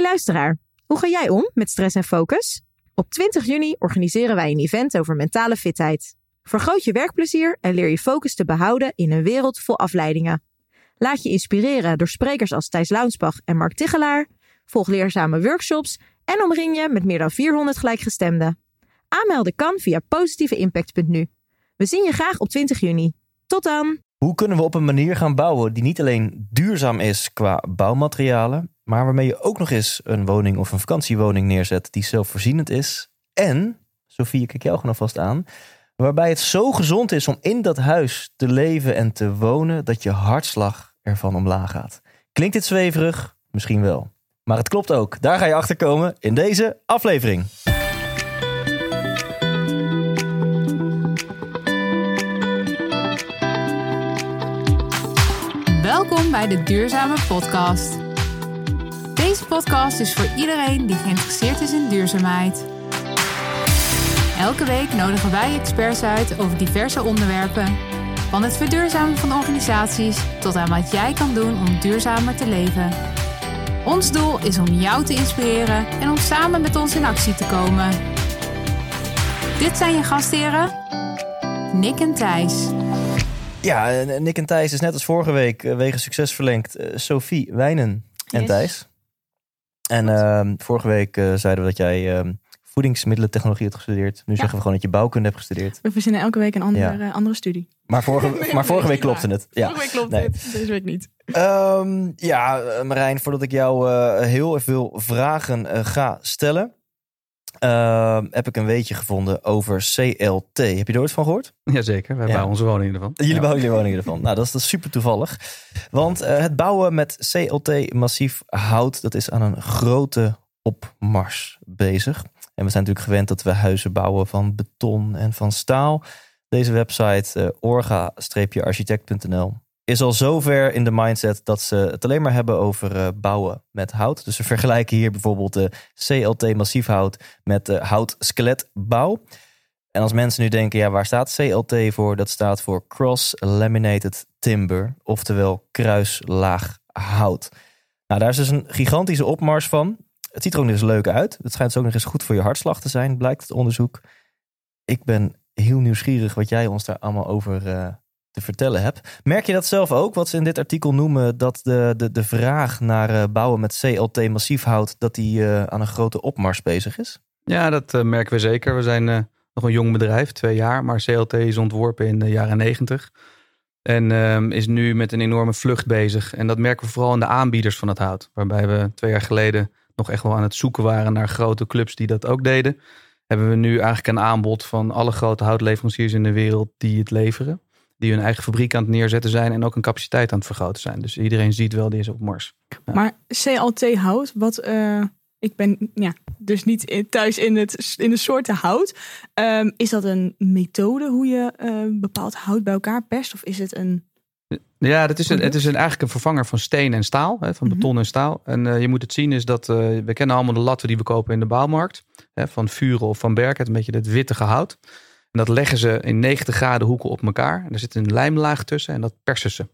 Luisteraar, hoe ga jij om met stress en focus? Op 20 juni organiseren wij een event over mentale fitheid. Vergroot je werkplezier en leer je focus te behouden in een wereld vol afleidingen. Laat je inspireren door sprekers als Thijs Launsbach en Mark Tichelaar. Volg leerzame workshops en omring je met meer dan 400 gelijkgestemden. Aanmelden kan via positieveimpact.nu. We zien je graag op 20 juni. Tot dan! Hoe kunnen we op een manier gaan bouwen die niet alleen duurzaam is qua bouwmaterialen, maar waarmee je ook nog eens een woning of een vakantiewoning neerzet die zelfvoorzienend is. En, Sofie, kijk jou gewoon alvast aan, waarbij het zo gezond is om in dat huis te leven en te wonen dat je hartslag ervan omlaag gaat. Klinkt dit zweverig? Misschien wel. Maar het klopt ook. Daar ga je achter komen in deze aflevering. Welkom bij de Duurzame Podcast. Deze podcast is voor iedereen die geïnteresseerd is in duurzaamheid. Elke week nodigen wij experts uit over diverse onderwerpen. Van het verduurzamen van organisaties tot aan wat jij kan doen om duurzamer te leven. Ons doel is om jou te inspireren en om samen met ons in actie te komen. Dit zijn je gastheren, Nick en Thijs. Ja, Nick en Thijs is net als vorige week uh, wegens succes verlengd. Uh, Sophie Wijnen en Yes. Thijs. En ehm, vorige week eh, zeiden we dat jij ehm, voedingsmiddelentechnologie had gestudeerd. Nu zeggen we gewoon dat je bouwkunde hebt gestudeerd. We verzinnen elke week een andere, Ja. eh, andere studie. Maar vorige, Nee, maar vorige nee, week klopte waar. het. Ja. Vorige week klopt Nee. dit, deze week niet. Ehm, ja, eh, Marijn, voordat ik jou heel veel vragen ga stellen, ehm, heb ik een weetje gevonden over CLT. Heb je er ooit van gehoord? Jazeker, wij Ja. bouwen onze woningen ervan. Jullie Ja. bouwen jullie woningen ervan. Nou, dat is, dat is super toevallig. Want eh, het bouwen met CLT massief hout, dat is aan een grote opmars bezig. En we zijn natuurlijk gewend dat we huizen bouwen van beton en van staal. Deze website, eh, orga-architect.nl, is al zover in de mindset dat ze het alleen maar hebben over eh, bouwen met hout. Dus ze vergelijken hier bijvoorbeeld de CLT massief hout met de hout skeletbouw. En als mensen nu denken, ja, waar staat CLT voor? Dat staat voor Cross Laminated Timber, oftewel kruislaag hout. Nou, daar is dus een gigantische opmars van. Het ziet er ook nog eens leuk uit. Het schijnt dus ook nog eens goed voor je hartslag te zijn, blijkt het onderzoek. Ik ben heel nieuwsgierig wat jij ons daar allemaal over eh, te vertellen hebt. Merk je dat zelf ook, wat ze in dit artikel noemen, dat de, de, de vraag naar eh, bouwen met CLT massief hout, dat die eh, aan een grote opmars bezig is? Ja, dat eh, merken we zeker. We zijn nog een jong bedrijf, twee jaar, maar CLT is ontworpen in de jaren negentig. En ehm, is nu met een enorme vlucht bezig. En dat merken we vooral in de aanbieders van het hout. Waarbij we twee jaar geleden nog echt wel aan het zoeken waren naar grote clubs die dat ook deden. Hebben we nu eigenlijk een aanbod van alle grote houtleveranciers in de wereld die het leveren. Die hun eigen fabriek aan het neerzetten zijn en ook een capaciteit aan het vergroten zijn. Dus iedereen ziet wel, die is op Mars. Ja. Maar CLT hout, wat... eh, ik ben ja, dus niet thuis in, het, in de soorten hout. Ehm, is dat een methode hoe je eh, bepaald hout bij elkaar perst? Of is het een... Ja, dat is een, het is een, eigenlijk een vervanger van steen en staal, hè, van Mhm. beton en staal. En eh, je moet het zien is dat, we kennen allemaal de latten die we kopen in de bouwmarkt. Hè, van Vuren of van Berk, het een beetje het wittige hout. En dat leggen ze in 90 graden hoeken op elkaar. En er zit een lijmlaag tussen en dat persen ze.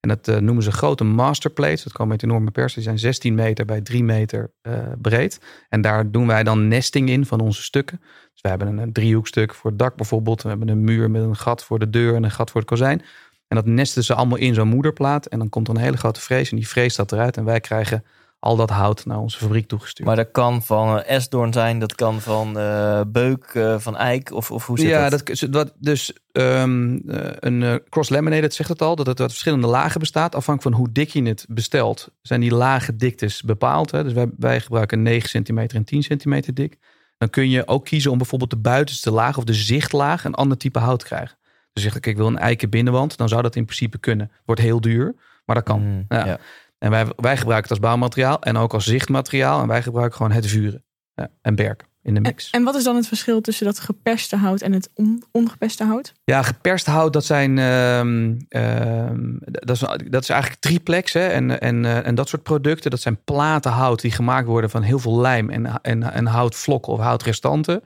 En dat eh, noemen ze grote masterplates. Dat komen met enorme persen. Die zijn 16 meter bij 3 meter eh, breed. En daar doen wij dan nesting in van onze stukken. Dus we hebben een, een driehoekstuk voor het dak bijvoorbeeld. We hebben een muur met een gat voor de deur en een gat voor het kozijn. En dat nesten ze allemaal in zo'n moederplaat. En dan komt er een hele grote vrees. En die vrees dat eruit. En wij krijgen al dat hout naar onze fabriek toegestuurd. Maar dat kan van eh, esdoorn zijn, dat kan van eh, beuk, eh, van eik, of, of hoe zit ja, dat? dat, dat, dus ehm, eh, een eh, cross-laminated zegt het al, dat het uit verschillende lagen bestaat. Afhankelijk van hoe dik je het bestelt, zijn die lage diktes bepaald. Hè. Dus wij, wij gebruiken 9 centimeter en 10 centimeter dik. Dan kun je ook kiezen om bijvoorbeeld de buitenste laag of de zichtlaag een ander type hout te krijgen. Dus zeg ik, ik wil een eiken binnenwand, dan zou dat in principe kunnen. Wordt heel duur, maar dat kan. Mm, Ja. ja. En wij, wij gebruiken het als bouwmateriaal en ook als zichtmateriaal. En wij gebruiken gewoon het vuren ja, en berk in de mix. en wat is dan het verschil tussen dat geperste hout en het on, ongeperste hout? Ja, geperst hout, dat zijn. ehm, ehm, dat, is, dat is eigenlijk triplex. Hè? En, en, eh, en dat soort producten, dat zijn platen hout die gemaakt worden van heel veel lijm en, en, en houtvlokken of houtrestanten.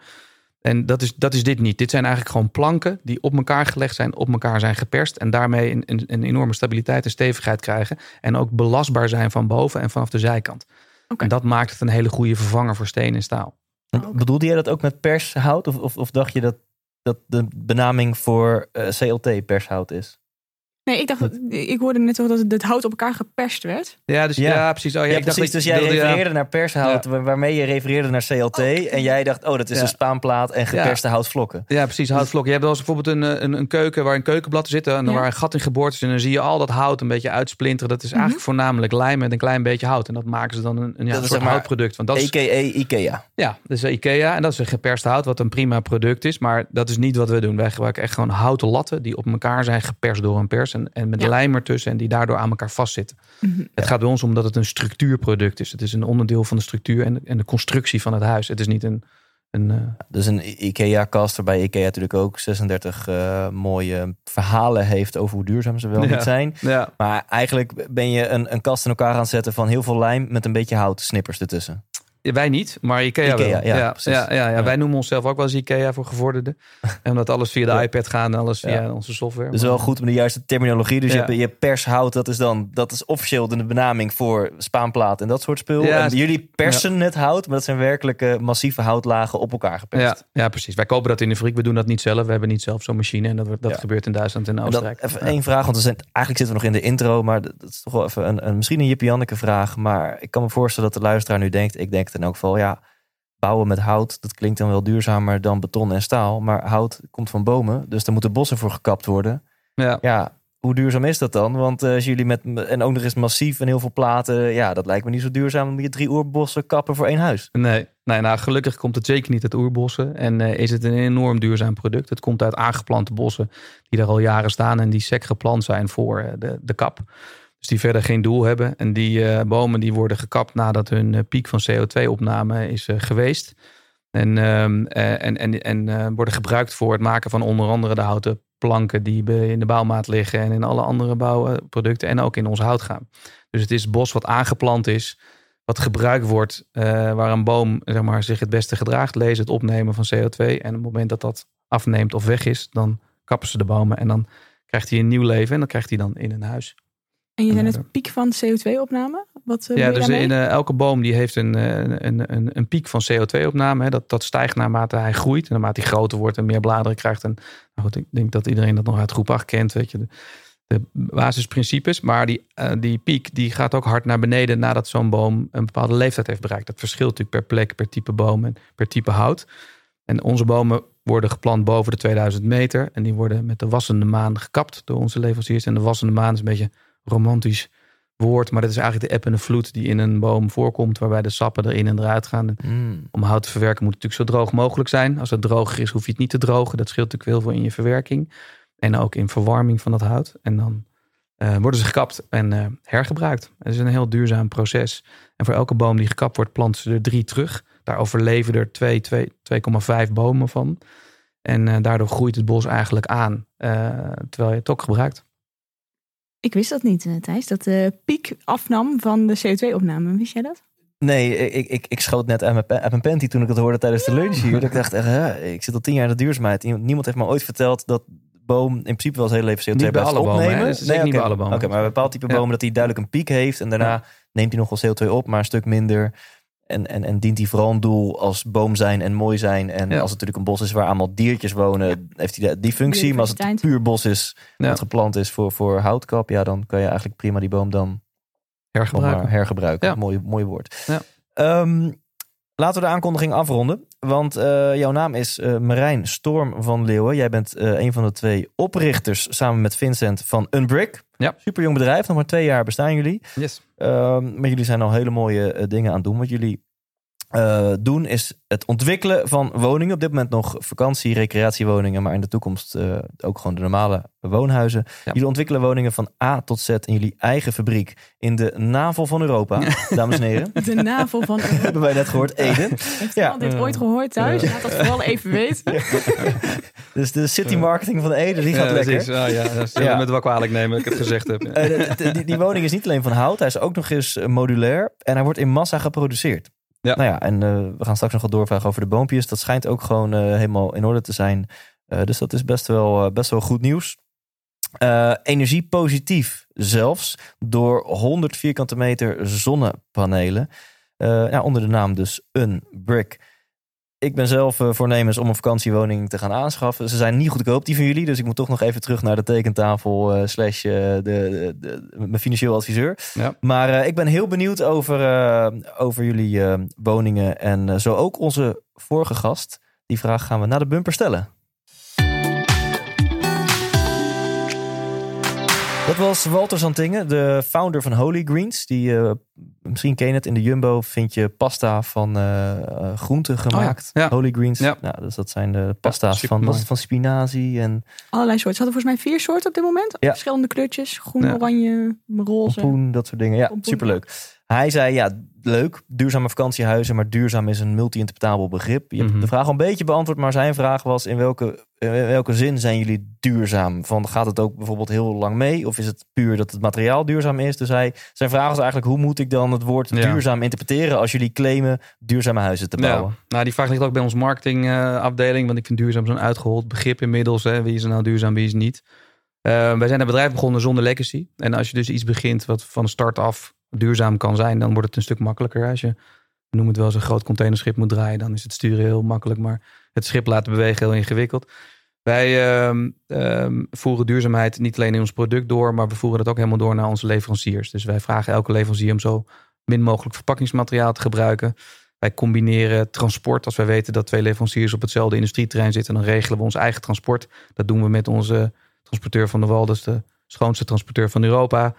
En dat is, dat is dit niet. Dit zijn eigenlijk gewoon planken die op elkaar gelegd zijn, op elkaar zijn geperst. En daarmee een, een, een enorme stabiliteit en stevigheid krijgen. En ook belastbaar zijn van boven en vanaf de zijkant. Oké. En dat maakt het een hele goede vervanger voor steen en staal. Bedoelde jij dat ook met pershout? Of, of, of dacht je dat, dat de benaming voor eh, CLT pershout is? Nee, ik dacht, dat- ik hoorde net toch dat het hout op elkaar geperst werd. Ja, dus, Ja. ja. precies. Oh, ja, Ja, ik dacht precies. Dus je jij wilde, refereerde naar pershout, wa- waarmee je refereerde naar CLT. En jij dacht, oh, dat is Ja. een spaanplaat en geperste houtvlokken. Ja, precies. Houtvlokken. Je hebt wel eens bijvoorbeeld een, een, een keuken waar een keukenblad zit en Ja. waar een gat in geboord is. En dan zie je al dat hout een beetje uitsplinteren. Dat is Mhm. eigenlijk voornamelijk lijm met een klein beetje hout. En dat maken ze dan een, een, ja, Dat een is soort houtproduct. Want dat is, A.k.a. Ikea. ja, dat is Ikea en dat is een geperst hout, wat een prima product is. Maar dat is niet wat we doen. Wij gebruiken echt gewoon houten latten die op elkaar zijn geperst door een pers. En, en met Ja. lijm ertussen en die daardoor aan elkaar vastzitten. Mhm. Het gaat bij ons om dat het een structuurproduct is. Het is een onderdeel van de structuur en, en de constructie van het huis. Het is niet een... een eh, Dus een Ikea-kast waarbij Ikea natuurlijk ook 36 eh, mooie verhalen heeft over hoe duurzaam ze wel Ja. niet zijn. ja, Maar eigenlijk ben je een, een kast in elkaar aan het zetten van heel veel lijm met een beetje hout snippers ertussen. Wij niet, maar Ikea, Ikea, wel. ja, ja, ja, ja, ja. Ja. Wij noemen onszelf ook wel eens Ikea voor gevorderden. en omdat alles via de iPad gaat en alles via Ja. onze software. Dus wel goed met de juiste terminologie. Dus je, hebt, je pershout, dat is dan dat is officieel de benaming voor spaanplaat en dat soort spul. En jullie persen het hout, maar dat zijn werkelijke massieve houtlagen op elkaar geperst. Ja, ja, precies. Wij kopen dat in de fabriek. We doen dat niet zelf. We hebben niet zelf zo'n machine. En dat, dat gebeurt in Duitsland en Oostenrijk. even één vraag, want we zijn, eigenlijk zitten we nog in de intro, maar dat, is toch wel even een, een misschien een Jippie Janneke vraag. Maar ik kan me voorstellen dat de luisteraar nu denkt, ik denk het in elk geval, ja, bouwen met hout, dat klinkt dan wel duurzamer dan beton en staal. Maar hout komt van bomen, dus daar moeten bossen voor gekapt worden. Ja. Ja, hoe duurzaam is dat dan? Want eh, als jullie met, en ook nog eens massief en heel veel platen, ja, dat lijkt me niet zo duurzaam. Moet je drie oerbossen kappen voor één huis. Nee, nee, nou gelukkig komt het zeker niet uit oerbossen. En eh, is het een enorm duurzaam product. Het komt uit aangeplante bossen die daar al jaren staan. En die sec geplant zijn voor eh, de, de kap. Dus die verder geen doel hebben. En die eh, bomen die worden gekapt nadat hun eh, piek van CO2-opname is eh, geweest. En, ehm, eh, en, en, en eh, worden gebruikt voor het maken van onder andere de houten planken die in de bouwmaat liggen. En in alle andere bouwproducten. En ook in ons hout gaan. Dus het is bos wat aangeplant is wat gebruikt wordt, waar een boom zeg maar, zich het beste gedraagt, lees het opnemen van CO2. En op het moment dat dat afneemt of weg is, dan kappen ze de bomen en dan krijgt hij een nieuw leven en dan krijgt hij dan in een huis. En je zei Ja, net piek van CO2-opname. Wat eh, ja, dus in, eh, elke boom die heeft een, eh, een, een, een piek van CO2-opname. hè. Dat, dat stijgt naarmate hij groeit en naarmate hij groter wordt en meer bladeren krijgt. En nou goed, ik denk dat iedereen dat nog uit groep 8 kent, weet je. De, de basisprincipes. Maar die, die piek die gaat ook hard naar beneden nadat zo'n boom een bepaalde leeftijd heeft bereikt. Dat verschilt natuurlijk per plek, per type boom en per type hout. En onze bomen worden geplant boven de 2000 meter. En die worden met de wassende maan gekapt door onze leveranciers. En de wassende maan is een beetje een romantisch woord. Maar dat is eigenlijk de eb en de vloed die in een boom voorkomt. Waarbij de sappen erin en eruit gaan. Mm. om hout te verwerken moet het natuurlijk zo droog mogelijk zijn. Als het droger is, hoef je het niet te drogen. Dat scheelt natuurlijk heel veel in je verwerking. En ook in verwarming van dat hout. En dan eh, worden ze gekapt en eh, hergebruikt. Het is een heel duurzaam proces. En voor elke boom die gekapt wordt, planten ze er drie terug. Daar overleven er twee, twee, 2,5 bomen van. En eh, daardoor groeit het bos eigenlijk aan. terwijl je het ook gebruikt. Ik wist dat niet, eh, Thijs. Dat de piek afnam van de CO2-opname. Wist jij dat? Nee, ik, ik, ik schoot net uit mijn, uit mijn panty toen ik het hoorde tijdens de lunch hier. Dat ik dacht, echt, hè, ik zit al tien jaar in de duurzaamheid. Iemand- Niemand heeft me ooit verteld dat boom in principe wel zijn hele leven CO2 Niet bij blijft alle bomen, opnemen. Dat is zeker niet bij alle bomen. Oké, maar een bepaald type Ja. bomen dat hij duidelijk een piek heeft. En daarna neemt hij nog wel CO2 op, maar een stuk minder. En, en, en dient hij vooral een doel als boom zijn en mooi zijn. En Ja. als het natuurlijk een bos is waar allemaal diertjes wonen, heeft hij de- die functie. Maar als het puur bos is, Ja. wat geplant is voor, voor houtkap, ja, dan kan je eigenlijk prima die boom dan Hergebruiken. hergebruiken. Ja. Mooi, mooi woord. Ja. Laten we de aankondiging afronden. Want eh, jouw naam is eh, Marijn Storm van Leeuwen. Jij bent eh, een van de twee oprichters samen met Vincent van Unbrick. Ja. Super jong bedrijf, nog maar twee jaar bestaan jullie. Yes. Ehm, maar jullie zijn al hele mooie dingen aan het doen. Wat jullie eh, doen is het ontwikkelen van woningen. Op dit moment nog vakantie, recreatiewoningen, maar in de toekomst eh, ook gewoon de normale woonhuizen. Ja. Jullie ontwikkelen woningen van A tot Z in jullie eigen fabriek in de navel van Europa, dames en heren. De navel van Europa. Hebben wij net gehoord, Eden. Heeft Ja. iemand dit ooit gehoord thuis? Laat dat vooral even weten. Dus de city marketing van Ede, die gaat Ja, lekker. precies. Ah, ja, dat zullen Ja. we met wel kwalijk nemen dat ik het gezegd heb. Ja. Eh, de- de- die, die woning is niet alleen van hout, hij is ook nog eens modulair en hij wordt in massa geproduceerd. Ja. Nou ja, en eh, we gaan straks nog wat doorvragen over de boompjes. Dat schijnt ook gewoon eh, helemaal in orde te zijn. Eh, dus dat is best wel, best wel goed nieuws. Eh energiepositief zelfs door 100 vierkante meter zonnepanelen. Ja, onder de naam dus Unbrick. Ik ben zelf uh, voornemens om een vakantiewoning te gaan aanschaffen. Ze zijn niet goedkoop, die van jullie. Dus ik moet toch nog even terug naar de tekentafel uh, slash de, de, de, mijn financieel adviseur. Ja. Maar ik ben heel benieuwd over, over jullie woningen. En zo ook onze vorige gast. Die vraag gaan we naar de bumper stellen. Dat was Walter Zantingen, de founder van Holy Greens. Die, uh, misschien ken je het, in de Jumbo vind je pasta van uh, groenten gemaakt. Oh ja. Holy Greens. Ja. Nou, dus dat zijn de pasta's Ja, van, supermooi. van spinazie en Allerlei soorten. Ze hadden volgens mij vier soorten op dit moment. Ja. Verschillende kleurtjes. Groen, Ja. oranje, roze. pompoen, dat soort dingen. Ja, Pompoen. superleuk. Hij zei, ja, leuk, duurzame vakantiehuizen, maar duurzaam is een multi-interpretabel begrip. Je hebt Mhm. de vraag al een beetje beantwoord, maar zijn vraag was, in welke, in welke zin zijn jullie duurzaam? Van, gaat het ook bijvoorbeeld heel lang mee? Of is het puur dat het materiaal duurzaam is? Dus hij, zijn vraag was eigenlijk, hoe moet ik dan het woord Ja. duurzaam interpreteren als jullie claimen duurzame huizen te bouwen? Ja, nou, die vraag ligt ook bij ons marketingafdeling. want ik vind duurzaam zo'n uitgehold begrip inmiddels. Hè. Wie is er nou duurzaam, wie is niet? Eh, wij zijn een bedrijf begonnen zonder legacy. En als je dus iets begint wat van start af duurzaam kan zijn, dan wordt het een stuk makkelijker. Als je, we noemen het wel eens een groot containerschip moet draaien, dan is het sturen heel makkelijk. Maar het schip laten bewegen heel ingewikkeld. Wij ehm, ehm, voeren duurzaamheid niet alleen in ons product door, maar we voeren dat ook helemaal door naar onze leveranciers. Dus wij vragen elke leverancier om zo min mogelijk verpakkingsmateriaal te gebruiken. Wij combineren transport. Als wij weten dat twee leveranciers op hetzelfde industrieterrein zitten, dan regelen we ons eigen transport. Dat doen we met onze transporteur van de Wal, dat is de schoonste transporteur van Europa.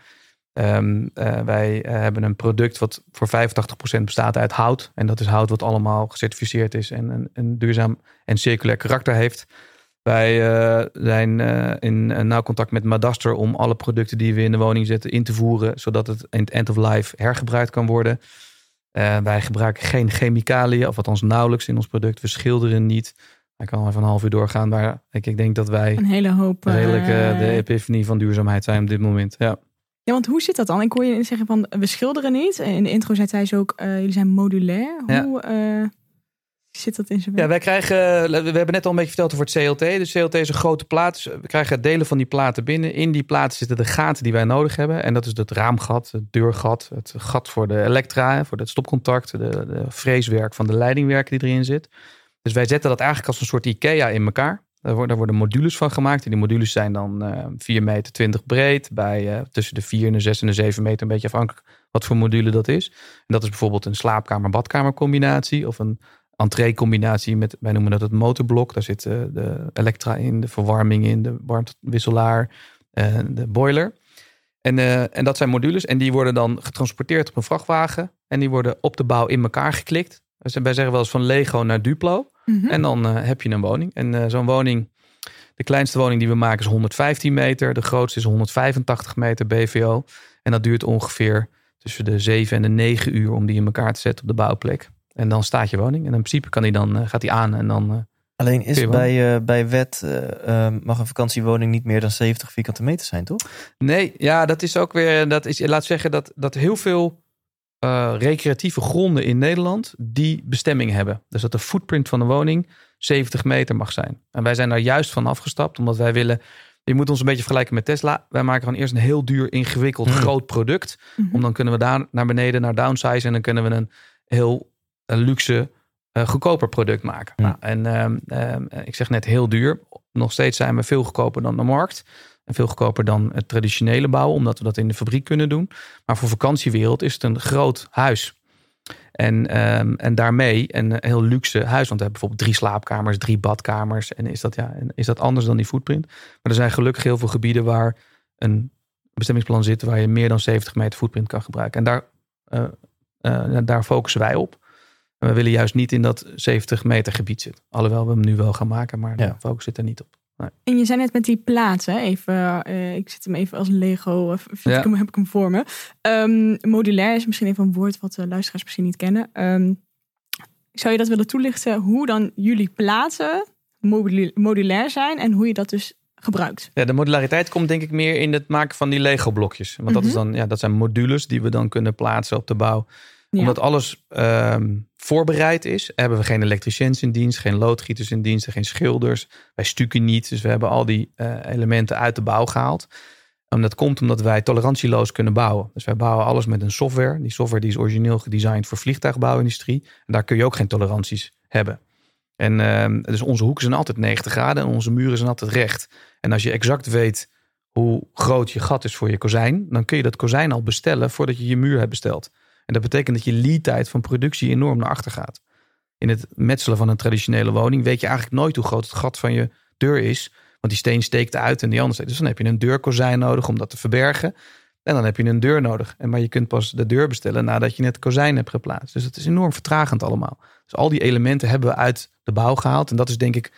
Ehm, eh, wij eh, hebben een product wat voor 85% bestaat uit hout. En dat is hout wat allemaal gecertificeerd is en een, een duurzaam en circulair karakter heeft. Wij eh, zijn in nauw contact met Madaster om alle producten die we in de woning zetten in te voeren, zodat het in het end of life hergebruikt kan worden. Wij gebruiken geen chemicaliën, of althans nauwelijks in ons product. We schilderen niet. Ik kan even een half uur doorgaan, maar ik, ik denk dat wij Een hele hoop. redelijk de epiphanie van duurzaamheid zijn op dit moment. Ja. Ja, want hoe zit dat dan? Ik hoor je zeggen van we schilderen niet. In de intro zei Thijs ook, eh, jullie zijn modulair. Ja. Hoe eh, zit dat in zijn Ja, werk? wij krijgen, we hebben net al een beetje verteld over het CLT. De CLT is een grote plaat. Dus we krijgen delen van die platen binnen. In die platen zitten de gaten die wij nodig hebben. En dat is het raamgat, het deurgat, het gat voor de elektra, voor het stopcontact, de, de freeswerk van de leidingwerken die erin zit. Dus wij zetten dat eigenlijk als een soort IKEA in elkaar. Daar worden, modules van gemaakt. En die modules zijn dan eh 4 meter 20 breed. Bij eh, tussen de 4 en de 6 en de 7 meter. Een beetje afhankelijk wat voor module dat is. En dat is bijvoorbeeld een slaapkamer-badkamer combinatie. Of een entree-combinatie met, wij noemen dat het motorblok. Daar zit eh, de elektra in, de verwarming in, de warmtewisselaar, de boiler. En, en dat zijn modules en die worden dan getransporteerd op een vrachtwagen. En die worden op de bouw in elkaar geklikt. Wij zeggen wel eens van Lego naar Duplo. Mhm. En dan eh, heb je een woning. En eh, zo'n woning, de kleinste woning die we maken is 115 meter. De grootste is 185 meter BVO. En dat duurt ongeveer tussen de 7 en de 9 uur om die in elkaar te zetten op de bouwplek. En dan staat je woning. En in principe kan die dan, eh, gaat die aan en dan... eh, Alleen is bij, eh, bij wet mag een vakantiewoning niet meer dan 70 vierkante meter zijn, toch? Nee, ja, dat is ook weer. Dat is, laat zeggen dat, dat heel veel eh, recreatieve gronden in Nederland die bestemming hebben. Dus dat de footprint van de woning 70 meter mag zijn. En wij zijn daar juist van afgestapt, omdat wij willen. Je moet ons een beetje vergelijken met Tesla. Wij maken gewoon eerst een heel duur, ingewikkeld, Hmm. groot product. Mhm. Om dan kunnen we daar naar beneden, naar downsize. En dan kunnen we een heel een luxe, eh, goedkoper product maken. Hmm. Nou, en ehm, ehm, ik zeg net heel duur. Nog steeds zijn we veel goedkoper dan de markt. En veel goedkoper dan het traditionele bouwen, omdat we dat in de fabriek kunnen doen. Maar voor vakantiewereld is het een groot huis. En, ehm, en daarmee een heel luxe huis. Want we hebben bijvoorbeeld drie slaapkamers, drie badkamers. En is dat, ja, is dat anders dan die footprint? Maar er zijn gelukkig heel veel gebieden waar een bestemmingsplan zit... waar je meer dan 70 meter footprint kan gebruiken. En daar, eh, eh, daar focussen wij op. En we willen juist niet in dat 70 meter gebied zitten. Alhoewel we hem nu wel gaan maken, maar Ja. de focus zit er niet op. En je zei net met die platen, even, eh, ik zit hem even als Lego, eh, Ja. ik hem, heb ik hem voor me. Ehm, modulair is misschien even een woord wat de luisteraars misschien niet kennen. Ehm, zou je dat willen toelichten hoe dan jullie platen modul- modulair zijn en hoe je dat dus gebruikt? Ja, de modulariteit komt denk ik meer in het maken van die Lego blokjes. Want dat, is Mhm. dan, ja, dat zijn modules die we dan kunnen plaatsen op de bouw. Omdat alles ehm, voorbereid is, hebben we geen elektriciëns in dienst, geen loodgieters in dienst, geen schilders. Wij stukken niet, dus we hebben al die eh, elementen uit de bouw gehaald. En dat komt omdat wij tolerantieloos kunnen bouwen. Dus wij bouwen alles met een software. Die software die is origineel gedesigned voor vliegtuigbouwindustrie. En daar kun je ook geen toleranties hebben. En ehm, dus onze hoeken zijn altijd 90 graden en onze muren zijn altijd recht. En als je exact weet hoe groot je gat is voor je kozijn, dan kun je dat kozijn al bestellen voordat je je muur hebt besteld. En dat betekent dat je lead tijd van productie enorm naar achter gaat. In het metselen van een traditionele woning weet je eigenlijk nooit hoe groot het gat van je deur is. Want die steen steekt uit en die andere steekt. Dus dan heb je een deurkozijn nodig om dat te verbergen. En dan heb je een deur nodig. En maar je kunt pas de deur bestellen nadat je net kozijn hebt geplaatst. Dus het is enorm vertragend allemaal. Dus al die elementen hebben we uit de bouw gehaald. En dat is denk ik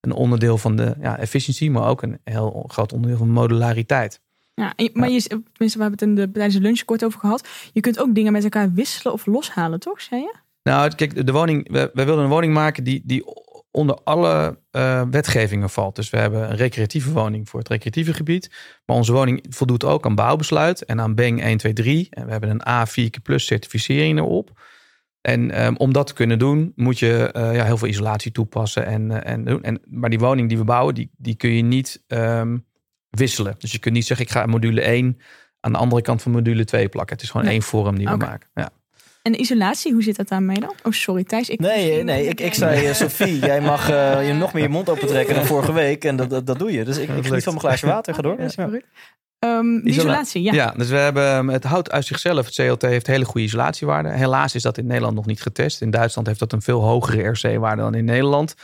een onderdeel van de ja, efficiëntie, maar ook een heel groot onderdeel van modulariteit. Ja, en maar je, tenminste, we hebben het in de, tijdens de lunch kort over gehad. Je kunt ook dingen met elkaar wisselen of loshalen, toch? Zei je? Nou, kijk, de woning, we, wij wilden een woning maken die, die onder alle eh, wetgevingen valt. Dus we hebben een recreatieve woning voor het recreatieve gebied. Maar onze woning voldoet ook aan bouwbesluit en aan BENG 1, 2, 3. En we hebben een A4 plus certificering erop. En ehm, om dat te kunnen doen, moet je eh, ja, heel veel isolatie toepassen. En, eh, en, en, maar die woning die we bouwen, die, die kun je niet ehm, wisselen. Dus je kunt niet zeggen, ik ga module 1 aan de andere kant van module 2 plakken. Het is gewoon Nee. één vorm die we maken. Ja. En isolatie, hoe zit dat daarmee dan? Oh, sorry Thijs. Ik Nee, nee, ik, ik zei, eh, Sophie, jij mag eh, je nog meer je mond open trekken dan vorige week. En dat, dat, dat doe je. Dus ik, ik geniet van mijn glaasje water. Ga door. Ja. Ehm, isolatie, ja. Ja. dus we hebben um, het hout uit zichzelf. Het CLT heeft hele goede isolatiewaarden. Helaas is dat in Nederland nog niet getest. In Duitsland heeft dat een veel hogere RC-waarde dan in Nederland.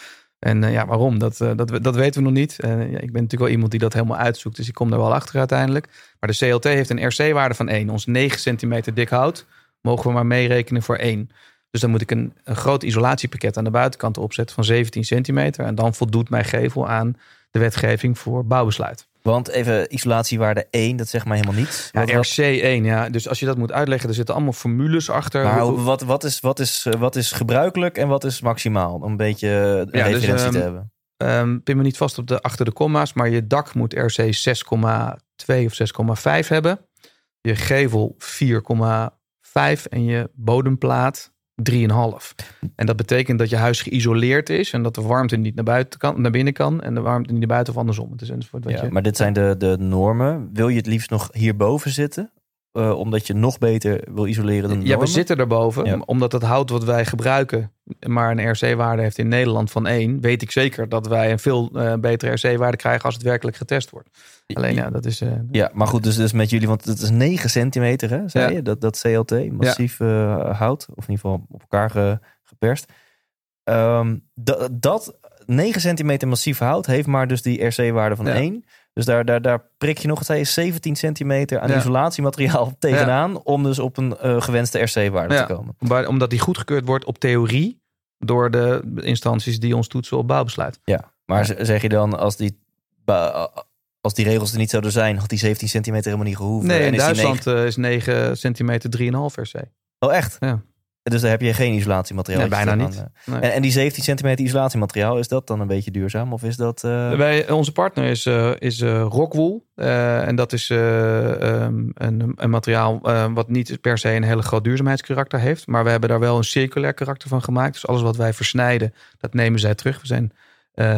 En eh, ja, waarom? Dat, eh, dat, dat weten we nog niet. Eh, ik ben natuurlijk wel iemand die dat helemaal uitzoekt. Dus ik kom daar wel achter uiteindelijk. Maar de CLT heeft een RC-waarde van 1. Ons 9 centimeter dik hout mogen we maar meerekenen voor 1. Dus dan moet ik een, een groot isolatiepakket aan de buitenkant opzetten van 17 centimeter. En dan voldoet mijn gevel aan de wetgeving voor bouwbesluit. Want even isolatiewaarde 1, dat zegt mij helemaal niets. Ja, Wat- wat- RC1, ja. Dus als je dat moet uitleggen, er zitten allemaal formules achter. maar Hoe- wat, wat, is, wat, is, eh, wat is gebruikelijk en wat is maximaal? Om een beetje een Ja, dus, referentie te ehm, hebben. Ehm, pin me niet vast op de, achter de komma's, maar je dak moet RC 6,2 of 6,5 hebben. Je gevel 4,5 en je bodemplaat 3,5. En dat betekent dat je huis geïsoleerd is en dat de warmte niet naar, buiten kan, naar binnen kan en de warmte niet naar buiten of andersom. Het is enzovoort. Ja, je, maar dit zijn de, de normen. Wil je het liefst nog hierboven zitten? Eh, omdat je nog beter wil isoleren dan de ja, we zitten erboven. Ja. Omdat het hout wat wij gebruiken maar een RC-waarde heeft in Nederland van 1, weet ik zeker dat wij een veel eh, betere RC-waarde krijgen als het werkelijk getest wordt. Alleen ja, dat is. eh, Ja, maar goed, dus, dus met jullie, want het is 9 centimeter, hè, zei Ja. je? Dat, dat CLT, massief eh, hout, of in ieder geval op elkaar ge- geperst. Ehm, dat, dat 9 centimeter massief hout heeft maar dus die RC-waarde van Ja. 1. Dus daar, daar, daar prik je nog, het zei je, 17 centimeter aan Ja. isolatiemateriaal tegenaan, om dus op een gewenste RC-waarde Ja. te komen. Waar- omdat die goedgekeurd wordt op theorie door de instanties die ons toetsen op bouwbesluit. Ja, maar zeg je dan, als die, als die regels er niet zouden zijn, had die 17 centimeter helemaal niet gehoeven? Nee, En in is die Duitsland eh, is 9 centimeter 3,5 RC. negen- Oh, echt? Ja. Dus daar heb je geen isolatiemateriaal. Nee, bijna niet. eh. Nee. En, en die 17 centimeter isolatiemateriaal, is dat dan een beetje duurzaam? Of is dat... eh, Wij, onze partner is, eh is Rockwool. En dat is eh, ehm, een, een materiaal wat niet per se een hele groot duurzaamheidskarakter heeft. Maar we hebben daar wel een circulair karakter van gemaakt. Dus alles wat wij versnijden, dat nemen zij terug. We zijn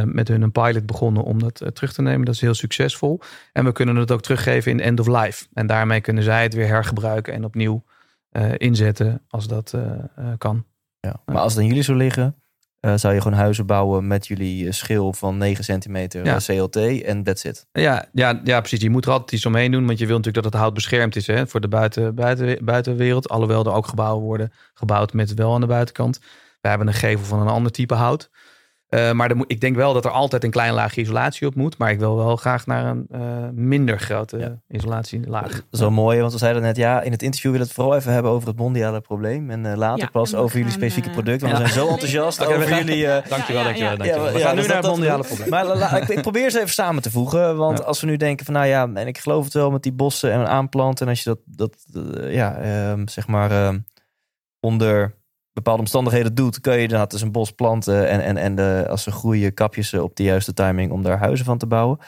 met hun een pilot begonnen om dat terug te nemen. Dat is heel succesvol. En we kunnen het ook teruggeven in end of life. En daarmee kunnen zij het weer hergebruiken en opnieuw inzetten als dat eh, eh, kan. ja. Maar als het aan jullie zou liggen, eh, zou je gewoon huizen bouwen met jullie eh, schil van 9 centimeter Ja. eh, CLT en that's it. Ja, ja, ja, precies. Je moet er altijd iets omheen doen. Want je wil natuurlijk dat het hout beschermd is hè, voor de buiten, buiten, buitenwereld. Alhoewel er ook gebouwen worden gebouwd met wel aan de buitenkant. We hebben een gevel van een ander type hout. Eh, maar ik denk wel dat er altijd een klein laagje isolatie op moet. Maar ik wil wel graag naar een eh, minder grote Ja. isolatielaag. Dat is wel mooi, want we zeiden net, ja, in het interview willen we het vooral even hebben over het mondiale probleem. En eh, later Ja, pas en over jullie specifieke product. Want we zijn zo enthousiast we over gaan- jullie... Dankjewel, dankjewel, ja. dankjewel. Ja, we ja, gaan nu dus naar het mondiale dat- probleem. Maar la- la- ik, ik probeer ze even samen te voegen. Want Ja. als we nu denken van, nou ja, en ik geloof het wel met die bossen en aanplanten. En als je dat, dat ja, ehm, zeg maar, ehm, onder bepaalde omstandigheden doet, kun je inderdaad dus een bos planten. En, en, en de, als ze groeien, kapjes ze op de juiste timing om daar huizen van te bouwen.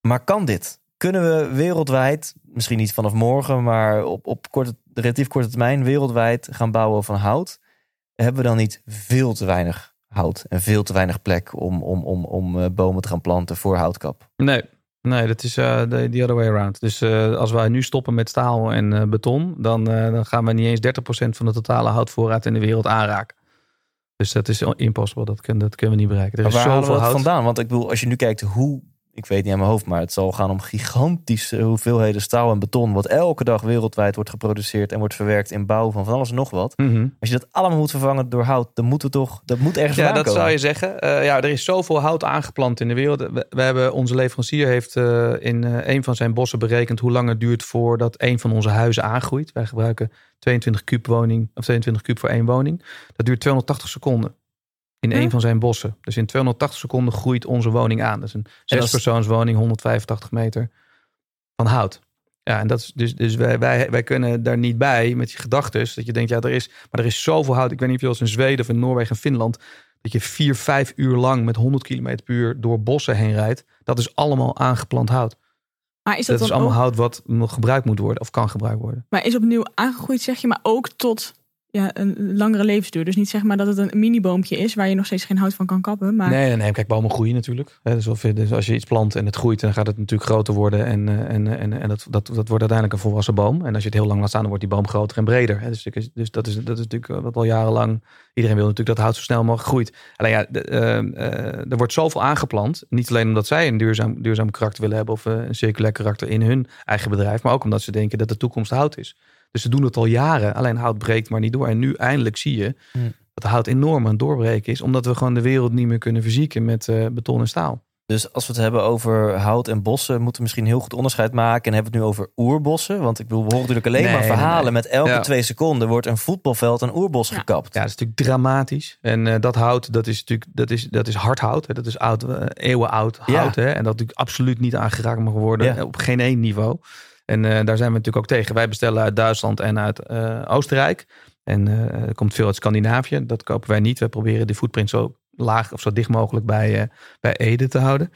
Maar kan dit? Kunnen we wereldwijd, misschien niet vanaf morgen, maar op, op korte, relatief korte termijn, wereldwijd gaan bouwen van hout? Hebben we dan niet veel te weinig hout en veel te weinig plek om, om, om, om eh, bomen te gaan planten voor houtkap? Nee, Nee, dat is uh, the, the other way around. Dus uh, als wij nu stoppen met staal en uh, beton, dan, dan gaan we niet eens 30% van de totale houtvoorraad in de wereld aanraken. Dus dat is impossible, dat, kun, dat kunnen we niet bereiken. Er maar is waar halen we dat hout. vandaan? Want ik bedoel, als je nu kijkt hoe, ik weet niet aan mijn hoofd, maar het zal gaan om gigantische hoeveelheden staal en beton, wat elke dag wereldwijd wordt geproduceerd en wordt verwerkt in bouw van van alles en nog wat. Mhm. Als je dat allemaal moet vervangen door hout, dan moeten we toch, dat moet ergens Ja, dat komen. zou je zeggen. Eh, ja, er is zoveel hout aangeplant in de wereld. We, we hebben, onze leverancier heeft eh, in eh, een van zijn bossen berekend hoe lang het duurt voordat een van onze huizen aangroeit. Wij gebruiken 22 kuub woning, of 22 kuub voor één woning. Dat duurt 280 seconden. In Huh? een van zijn bossen. Dus in 280 seconden groeit onze woning aan. Dat is een zespersoonswoning, 185 meter van hout. Ja, en dat is dus, dus wij, wij, wij kunnen daar niet bij met je gedachten. Dat je denkt, ja, er is, maar er is zoveel hout. Ik weet niet of je eens in Zweden of in Noorwegen en Finland. dat je vier, vijf uur lang met 100 km per uur door bossen heen rijdt. Dat is allemaal aangeplant hout. Maar is Dat, dat, is allemaal ook, hout wat nog gebruikt moet worden of kan gebruikt worden. maar is opnieuw aangegroeid, zeg je, maar ook tot ja, een langere levensduur. Dus niet zeg maar dat het een miniboompje is waar je nog steeds geen hout van kan kappen. Maar Nee, nee, kijk, bomen groeien natuurlijk. Dus, dus als je iets plant en het groeit, dan gaat het natuurlijk groter worden. En, eh, en, en, en dat, dat, dat wordt uiteindelijk een volwassen boom. En als je het heel lang laat staan, dan wordt die boom groter en breder. Dus, dus, dat, is, dat is natuurlijk eh, wat al jarenlang. Iedereen wil natuurlijk dat hout zo snel mogelijk groeit. Alleen ja, de, eh, eh, er wordt zoveel aangeplant. Niet alleen omdat zij een duurzaam, duurzaam karakter willen hebben of eh, een circulair karakter in hun eigen bedrijf. Maar ook omdat ze denken dat de toekomst hout is. Dus ze doen het al jaren. Alleen hout breekt maar niet door. En nu eindelijk zie je Hmm. dat hout enorm aan het doorbreken is. Omdat we gewoon de wereld niet meer kunnen verzieken met eh, beton en staal. Dus als we het hebben over hout en bossen, moeten we misschien heel goed onderscheid maken. En hebben we het nu over oerbossen. Want ik bedoel, we horen natuurlijk alleen Nee, maar verhalen nee. met elke Ja. twee seconden wordt een voetbalveld een oerbos Ja. gekapt. Ja, dat is natuurlijk dramatisch. En eh, dat hout, dat is natuurlijk dat is, dat is hard hout. Hè. Dat is oud, eh, eeuwenoud Ja. hout. Hè. En dat natuurlijk absoluut niet aangeraakt mag worden. Ja. Op geen één niveau. En eh, daar zijn we natuurlijk ook tegen. Wij bestellen uit Duitsland en uit eh, Oostenrijk. En eh, er komt veel uit Scandinavië. Dat kopen wij niet. Wij proberen de footprint zo laag of zo dicht mogelijk bij, bij Ede te houden.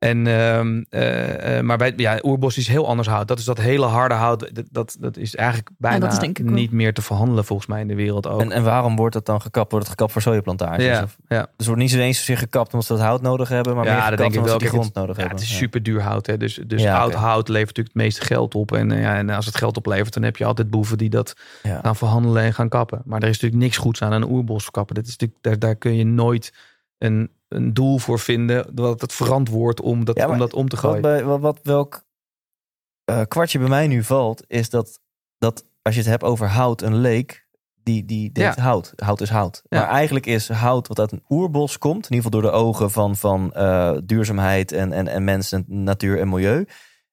En, ehm, eh, eh, maar bij, ja, oerbos is heel anders hout. Dat is dat hele harde hout. Dat, dat, dat is eigenlijk bijna is niet meer te verhandelen volgens mij in de wereld ook. En, en waarom wordt dat dan gekapt? Wordt het gekapt voor sojaplantages? ja, Of- ja. Dus het wordt niet zo eens zozeer gekapt omdat ze dat hout nodig hebben, maar Ja, meer gekapt denk ik omdat wel. ze die grond nodig Ja, hebben. het is Ja. super duur hout. Hè? Dus, dus Ja, oud hout levert natuurlijk het meeste geld op. En, eh, ja, en als het geld oplevert, dan heb je altijd boeven die dat Ja. gaan verhandelen en gaan kappen. Maar er is natuurlijk niks goeds aan een oerbos kappen. Dat is natuurlijk, daar, daar kun je nooit een, een doel voor vinden dat het verantwoord om dat, Ja, om, dat om te Wat, gooien. bij, wat, wat welk eh, kwartje bij mij nu valt, is dat, dat als je het hebt over hout, een leek, die, die denkt Ja. hout. Hout is hout. Ja. Maar eigenlijk is hout wat uit een oerbos komt, in ieder geval door de ogen van, van eh, duurzaamheid en, en, en mensen, natuur en milieu,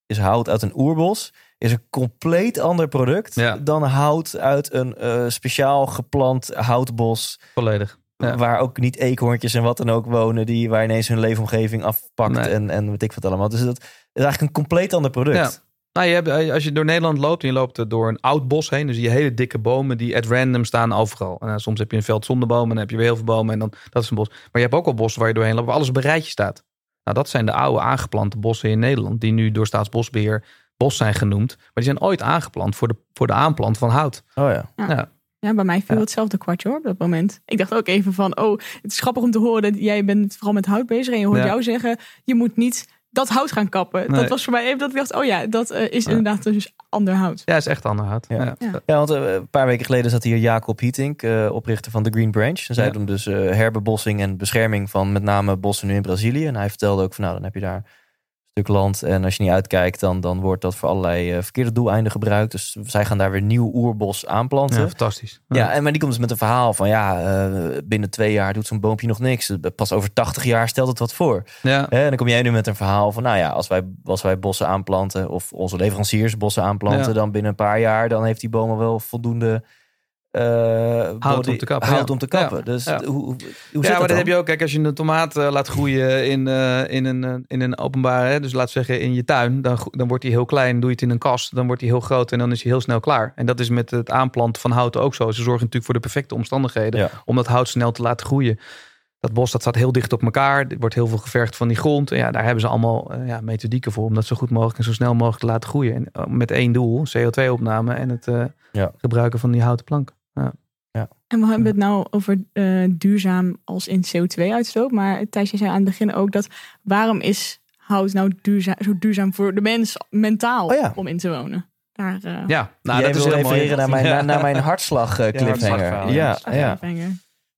is hout uit een oerbos. Is een compleet ander product Ja. dan hout uit een eh, speciaal geplant houtbos. Volledig. Ja. Waar ook niet eekhoorntjes en wat dan ook wonen, die waar ineens hun leefomgeving afpakt Nee. en, en weet ik wat allemaal. Dus dat is eigenlijk een compleet ander product. Ja. Nou, je hebt, eh, als je door Nederland loopt en je loopt er door een oud bos heen, dan zie je hele dikke bomen die at random staan overal. En, eh, soms heb je een veld zonder bomen en dan heb je weer heel veel bomen en dan dat is een bos. Maar je hebt ook al bossen waar je doorheen loopt waar alles op een rijtje staat. Nou, dat zijn de oude aangeplante bossen in Nederland, die nu door Staatsbosbeheer bos zijn genoemd. Maar die zijn ooit aangeplant voor de, voor de aanplant van hout. Oh ja. Ja. Ja, bij mij viel Ja. hetzelfde kwartje hoor, op dat moment. Ik dacht ook even van, oh, het is grappig om te horen dat jij bent vooral met hout bezig. En je hoort Ja. jou zeggen, je moet niet dat hout gaan kappen. Nee. Dat was voor mij even dat ik dacht, oh ja, dat eh, is Ja. inderdaad dus ander hout. Ja, is echt ander hout. Ja. Ja. Want eh, een paar weken geleden zat hier Jacob Hietink, eh, oprichter van The Green Branch. En zij Ja. doen dus eh, herbebossing en bescherming van met name bossen nu in Brazilië. En hij vertelde ook van nou, dan heb je daar stuk land. En als je niet uitkijkt, dan, dan wordt dat voor allerlei eh, verkeerde doeleinden gebruikt. Dus zij gaan daar weer nieuw oerbos aanplanten. Ja, Ja, fantastisch. en, maar die komt dus met een verhaal van ja, eh, binnen twee jaar doet zo'n boompje nog niks. Pas over 80 jaar stelt het wat voor. ja. En dan kom jij nu met een verhaal van, nou ja, als wij, als wij bossen aanplanten of onze leveranciers bossen aanplanten, Ja. dan binnen een paar jaar, dan heeft die bomen wel voldoende eh, Hout om te kappen, Hout ja. om te kappen. Ja. Dus Ja. hoe, hoe, zit ja, maar dat dan? heb je ook. Kijk, als je een tomaat eh, laat groeien in, eh, in, een, eh, in een openbare, dus laat zeggen in je tuin, dan, dan wordt hij heel klein. Doe je het in een kast, dan wordt hij heel groot en dan is hij heel snel klaar. En dat is met het aanplanten van hout ook zo. Ze zorgen natuurlijk voor de perfecte omstandigheden om dat hout snel te laten groeien. Dat bos dat staat heel dicht op elkaar. Er wordt heel veel gevergd van die grond. En ja, daar hebben ze allemaal ja, methodieken voor om dat zo goed mogelijk en zo snel mogelijk te laten groeien. En, eh, met één doel, CO2-opname en het gebruiken van die houten planken. En we hebben het nou over eh, duurzaam als in CO2-uitstoot. Maar Thijs, je zei aan het begin ook dat waarom is hout nou duurzaam, zo duurzaam voor de mens mentaal Oh ja. om in te wonen? Daar, eh Ja, nou, Jij dat is mooi. refereren naar mijn, Ja. naar, naar mijn hartslag cliffhanger. Ja, ja. ja.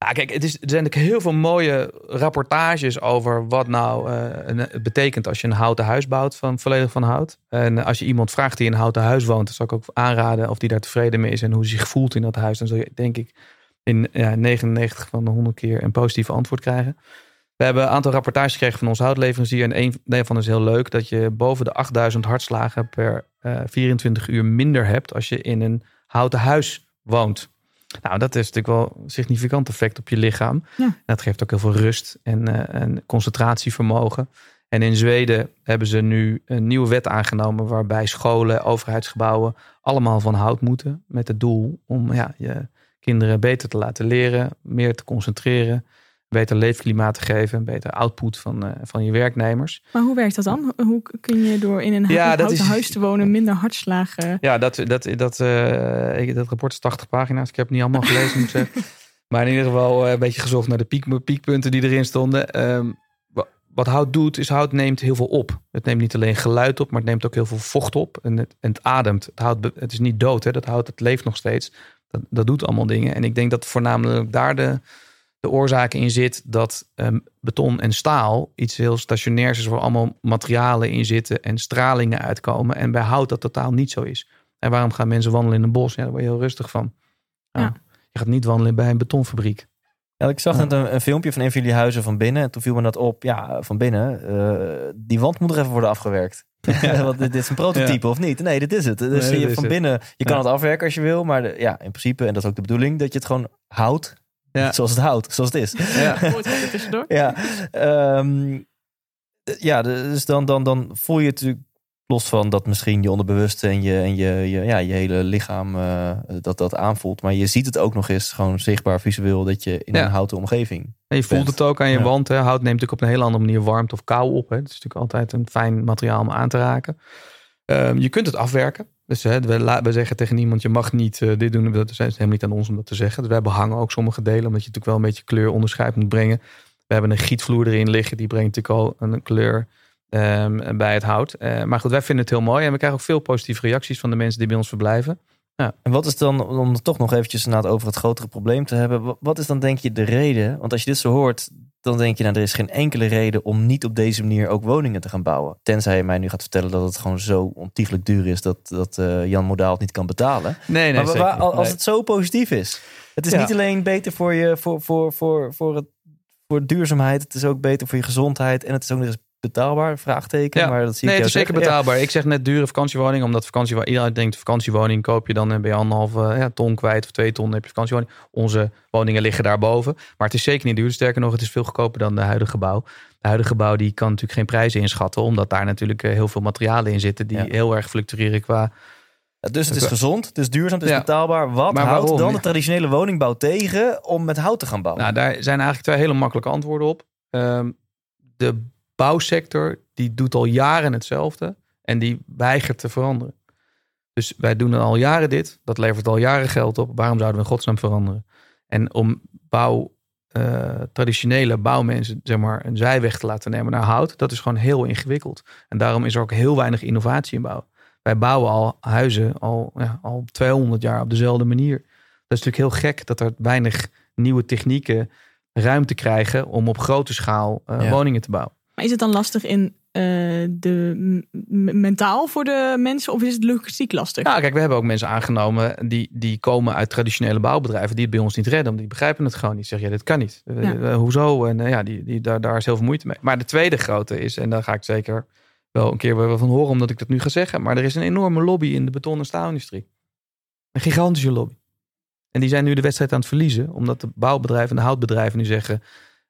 Ja, kijk, het is, er zijn natuurlijk heel veel mooie rapportages over wat nou eh, betekent als je een houten huis bouwt, van, volledig van hout. En als je iemand vraagt die in een houten huis woont, dan zou ik ook aanraden of die daar tevreden mee is en hoe hij zich voelt in dat huis. Dan zul je denk ik in ja, 99 van de 100 keer een positief antwoord krijgen. We hebben een aantal rapportages gekregen van onze houtleverancier. En een daarvan is heel leuk. Dat je boven de 8000 hartslagen per eh, 24 uur minder hebt als je in een houten huis woont. Nou, dat is natuurlijk wel een significant effect op je lichaam. Ja. Dat geeft ook heel veel rust en, eh, en concentratievermogen. En in Zweden hebben ze nu een nieuwe wet aangenomen waarbij scholen, overheidsgebouwen allemaal van hout moeten. Met het doel om ja, je kinderen beter te laten leren, meer te concentreren, beter leefklimaat te geven, een beter output van, eh, van je werknemers. Maar hoe werkt dat dan? Hoe kun je door in een Ja, houten dat is- huis te wonen minder hartslagen? Ja, dat, dat, dat, ik- dat rapport is 80 pagina's. Ik heb het niet allemaal gelezen, moet zeggen. Maar in ieder geval eh, een beetje gezocht naar de piek, piekpunten die erin stonden. Wa- wat hout doet, is hout neemt heel veel op. Het neemt niet alleen geluid op, maar het neemt ook heel veel vocht op. En het, en het ademt. Het, hout, het is niet dood, hè? dat hout het leeft nog steeds. Dat, dat doet allemaal dingen. En ik denk dat voornamelijk daar de, de oorzaak in zit dat ehm, beton en staal iets heel stationairs is, waar allemaal materialen in zitten en stralingen uitkomen. En bij hout dat totaal niet zo is. En waarom gaan mensen wandelen in een bos? Ja, daar word je heel rustig van. Ja. Ja. Je gaat niet wandelen bij een betonfabriek. Ja, ik zag net een, een filmpje van een van jullie huizen van binnen. En toen viel me dat op. Ja, van binnen. eh, die wand moet er even worden afgewerkt. Want dit, dit is een prototype of niet? Nee, dit is het. Dus Nee, je van het. binnen, je kan het afwerken als je wil. Maar de- ja, in principe, en dat is ook de bedoeling, dat je het gewoon houdt. Ja. Zoals het houdt, zoals het is. Ja. Er? Ja, ehm, ja dus dan, dan, dan voel je het natuurlijk los van dat misschien je onderbewuste en je, en je, je, ja, je hele lichaam eh, dat dat aanvoelt. Maar je ziet het ook nog eens gewoon zichtbaar visueel dat je in Ja. een houten omgeving. En je voelt bent. het ook aan je Ja. wand. Hè. Hout neemt natuurlijk op een hele andere manier warmte of kou op. Hè. Het is natuurlijk altijd een fijn materiaal om aan te raken. Ehm, je kunt het afwerken. Dus hè, we, we zeggen tegen niemand, je mag niet eh, dit doen. Dat is helemaal niet aan ons om dat te zeggen. Dus wij behangen ook sommige delen, omdat je natuurlijk wel een beetje kleuronderscheid moet brengen. We hebben een gietvloer erin liggen, die brengt natuurlijk al een kleur ehm, bij het hout. Eh, maar goed, wij vinden het heel mooi. En we krijgen ook veel positieve reacties van de mensen die bij ons verblijven. En wat is dan, om het toch nog eventjes inderdaad over het grotere probleem te hebben. wa- Wat is dan denk je de reden? Want als je dit zo hoort, dan denk je nou er is geen enkele reden om niet op deze manier ook woningen te gaan bouwen. Tenzij je mij nu gaat vertellen dat het gewoon zo ontiegelijk duur is dat, dat eh, Jan Modaal het niet kan betalen. Nee, maar waar- niet. als Nee. het zo positief is. Het is Ja. niet alleen beter voor je voor, voor, voor, voor, het, voor duurzaamheid. Het is ook beter voor je gezondheid. En het is ook nog eens betaalbaar, vraagteken. Ja. Maar dat zie Nee, ik het is zeker zeggen. betaalbaar. Ik zeg net dure vakantiewoning, omdat vakantiewoning, iedereen denkt vakantiewoning koop je dan en ben je anderhalve ja, ton kwijt of twee ton heb je vakantiewoning. Onze woningen liggen daarboven. Maar het is zeker niet duur. Sterker nog, het is veel goedkoper dan de huidige gebouw. De huidige gebouw die kan natuurlijk geen prijzen inschatten, omdat daar natuurlijk eh, heel veel materialen in zitten die Ja. heel erg fluctueren qua. Dus het is gezond, het is duurzaam, het is Ja. betaalbaar. Wat houdt waarom? dan de traditionele woningbouw tegen om met hout te gaan bouwen? Nou, daar zijn eigenlijk twee hele makkelijke antwoorden op. Ehm, de bouwsector die doet al jaren hetzelfde en die weigert te veranderen. Dus wij doen al jaren dit. Dat levert al jaren geld op. Waarom zouden we in godsnaam veranderen? En om bouw, eh, traditionele bouwmensen zeg maar, een zijweg te laten nemen naar hout, dat is gewoon heel ingewikkeld. En daarom is er ook heel weinig innovatie in bouw. Wij bouwen al huizen al, ja, al 200 jaar op dezelfde manier. Dat is natuurlijk heel gek dat er weinig nieuwe technieken ruimte krijgen om op grote schaal eh, Ja. woningen te bouwen. Maar is het dan lastig in eh, de mentaal voor de mensen of is het logistiek lastig? Ja, kijk, we hebben ook mensen aangenomen die, die komen uit traditionele bouwbedrijven die het bij ons niet redden. Want die begrijpen het gewoon niet. Zeggen, ja, dit kan niet. Eh, Ja. eh, hoezo? En ja, die, die, daar, daar is heel veel moeite mee. Maar de tweede grote is, en daar ga ik zeker wel een keer wel van horen omdat ik dat nu ga zeggen. Maar er is een enorme lobby in de beton- en staalindustrie. Een gigantische lobby. En die zijn nu de wedstrijd aan het verliezen. Omdat de bouwbedrijven en de houtbedrijven nu zeggen...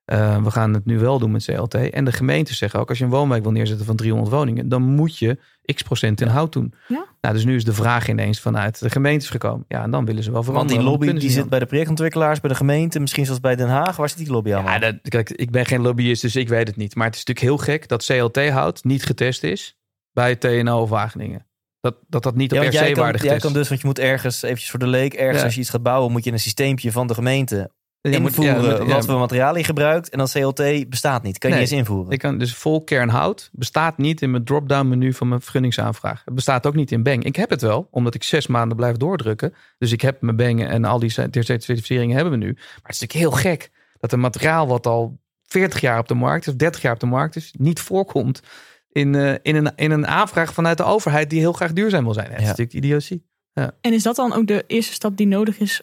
eh, we gaan het nu wel doen met CLT. En de gemeentes zeggen ook... als je een woonwijk wil neerzetten van 300 woningen... dan moet je x procent in hout doen. Ja. Nou, dus nu is de vraag ineens vanuit de gemeentes gekomen. Ja, en dan willen ze wel Want veranderen. die dan lobby die zit bij de projectontwikkelaars, bij de gemeente, misschien zoals bij Den Haag. Waar zit die lobby aan? Ja, dat, kijk, ik ben geen lobbyist, dus ik weet het niet. Maar het is natuurlijk heel gek dat CLT-hout niet getest is bij TNO of Wageningen. Dat dat, dat niet op Ja, want jij kan, jij dus, want je moet ergens, eventjes voor de leek, ergens Ja. als je iets gaat bouwen, moet je een systeempje van de gemeente Je moet- ja, invoeren moet- ja, wat voor materiaal je gebruikt. En dan CLT bestaat niet. Kan je Nee. niet eens invoeren. Ik kan dus vol kernhout bestaat niet in mijn drop-down menu van mijn vergunningsaanvraag. Het bestaat ook niet in Bang. Ik heb het wel, omdat ik zes maanden blijf doordrukken. Dus ik heb mijn Bang en al die certificeringen hebben we nu. Maar het is natuurlijk heel gek dat een materiaal wat al 40 jaar op de markt is, of 30 jaar op de markt is, niet voorkomt in, eh, in, een, in een aanvraag vanuit de overheid die heel graag duurzaam wil zijn. Het is Ja. natuurlijk idiotie. En is dat dan ook de eerste stap die nodig is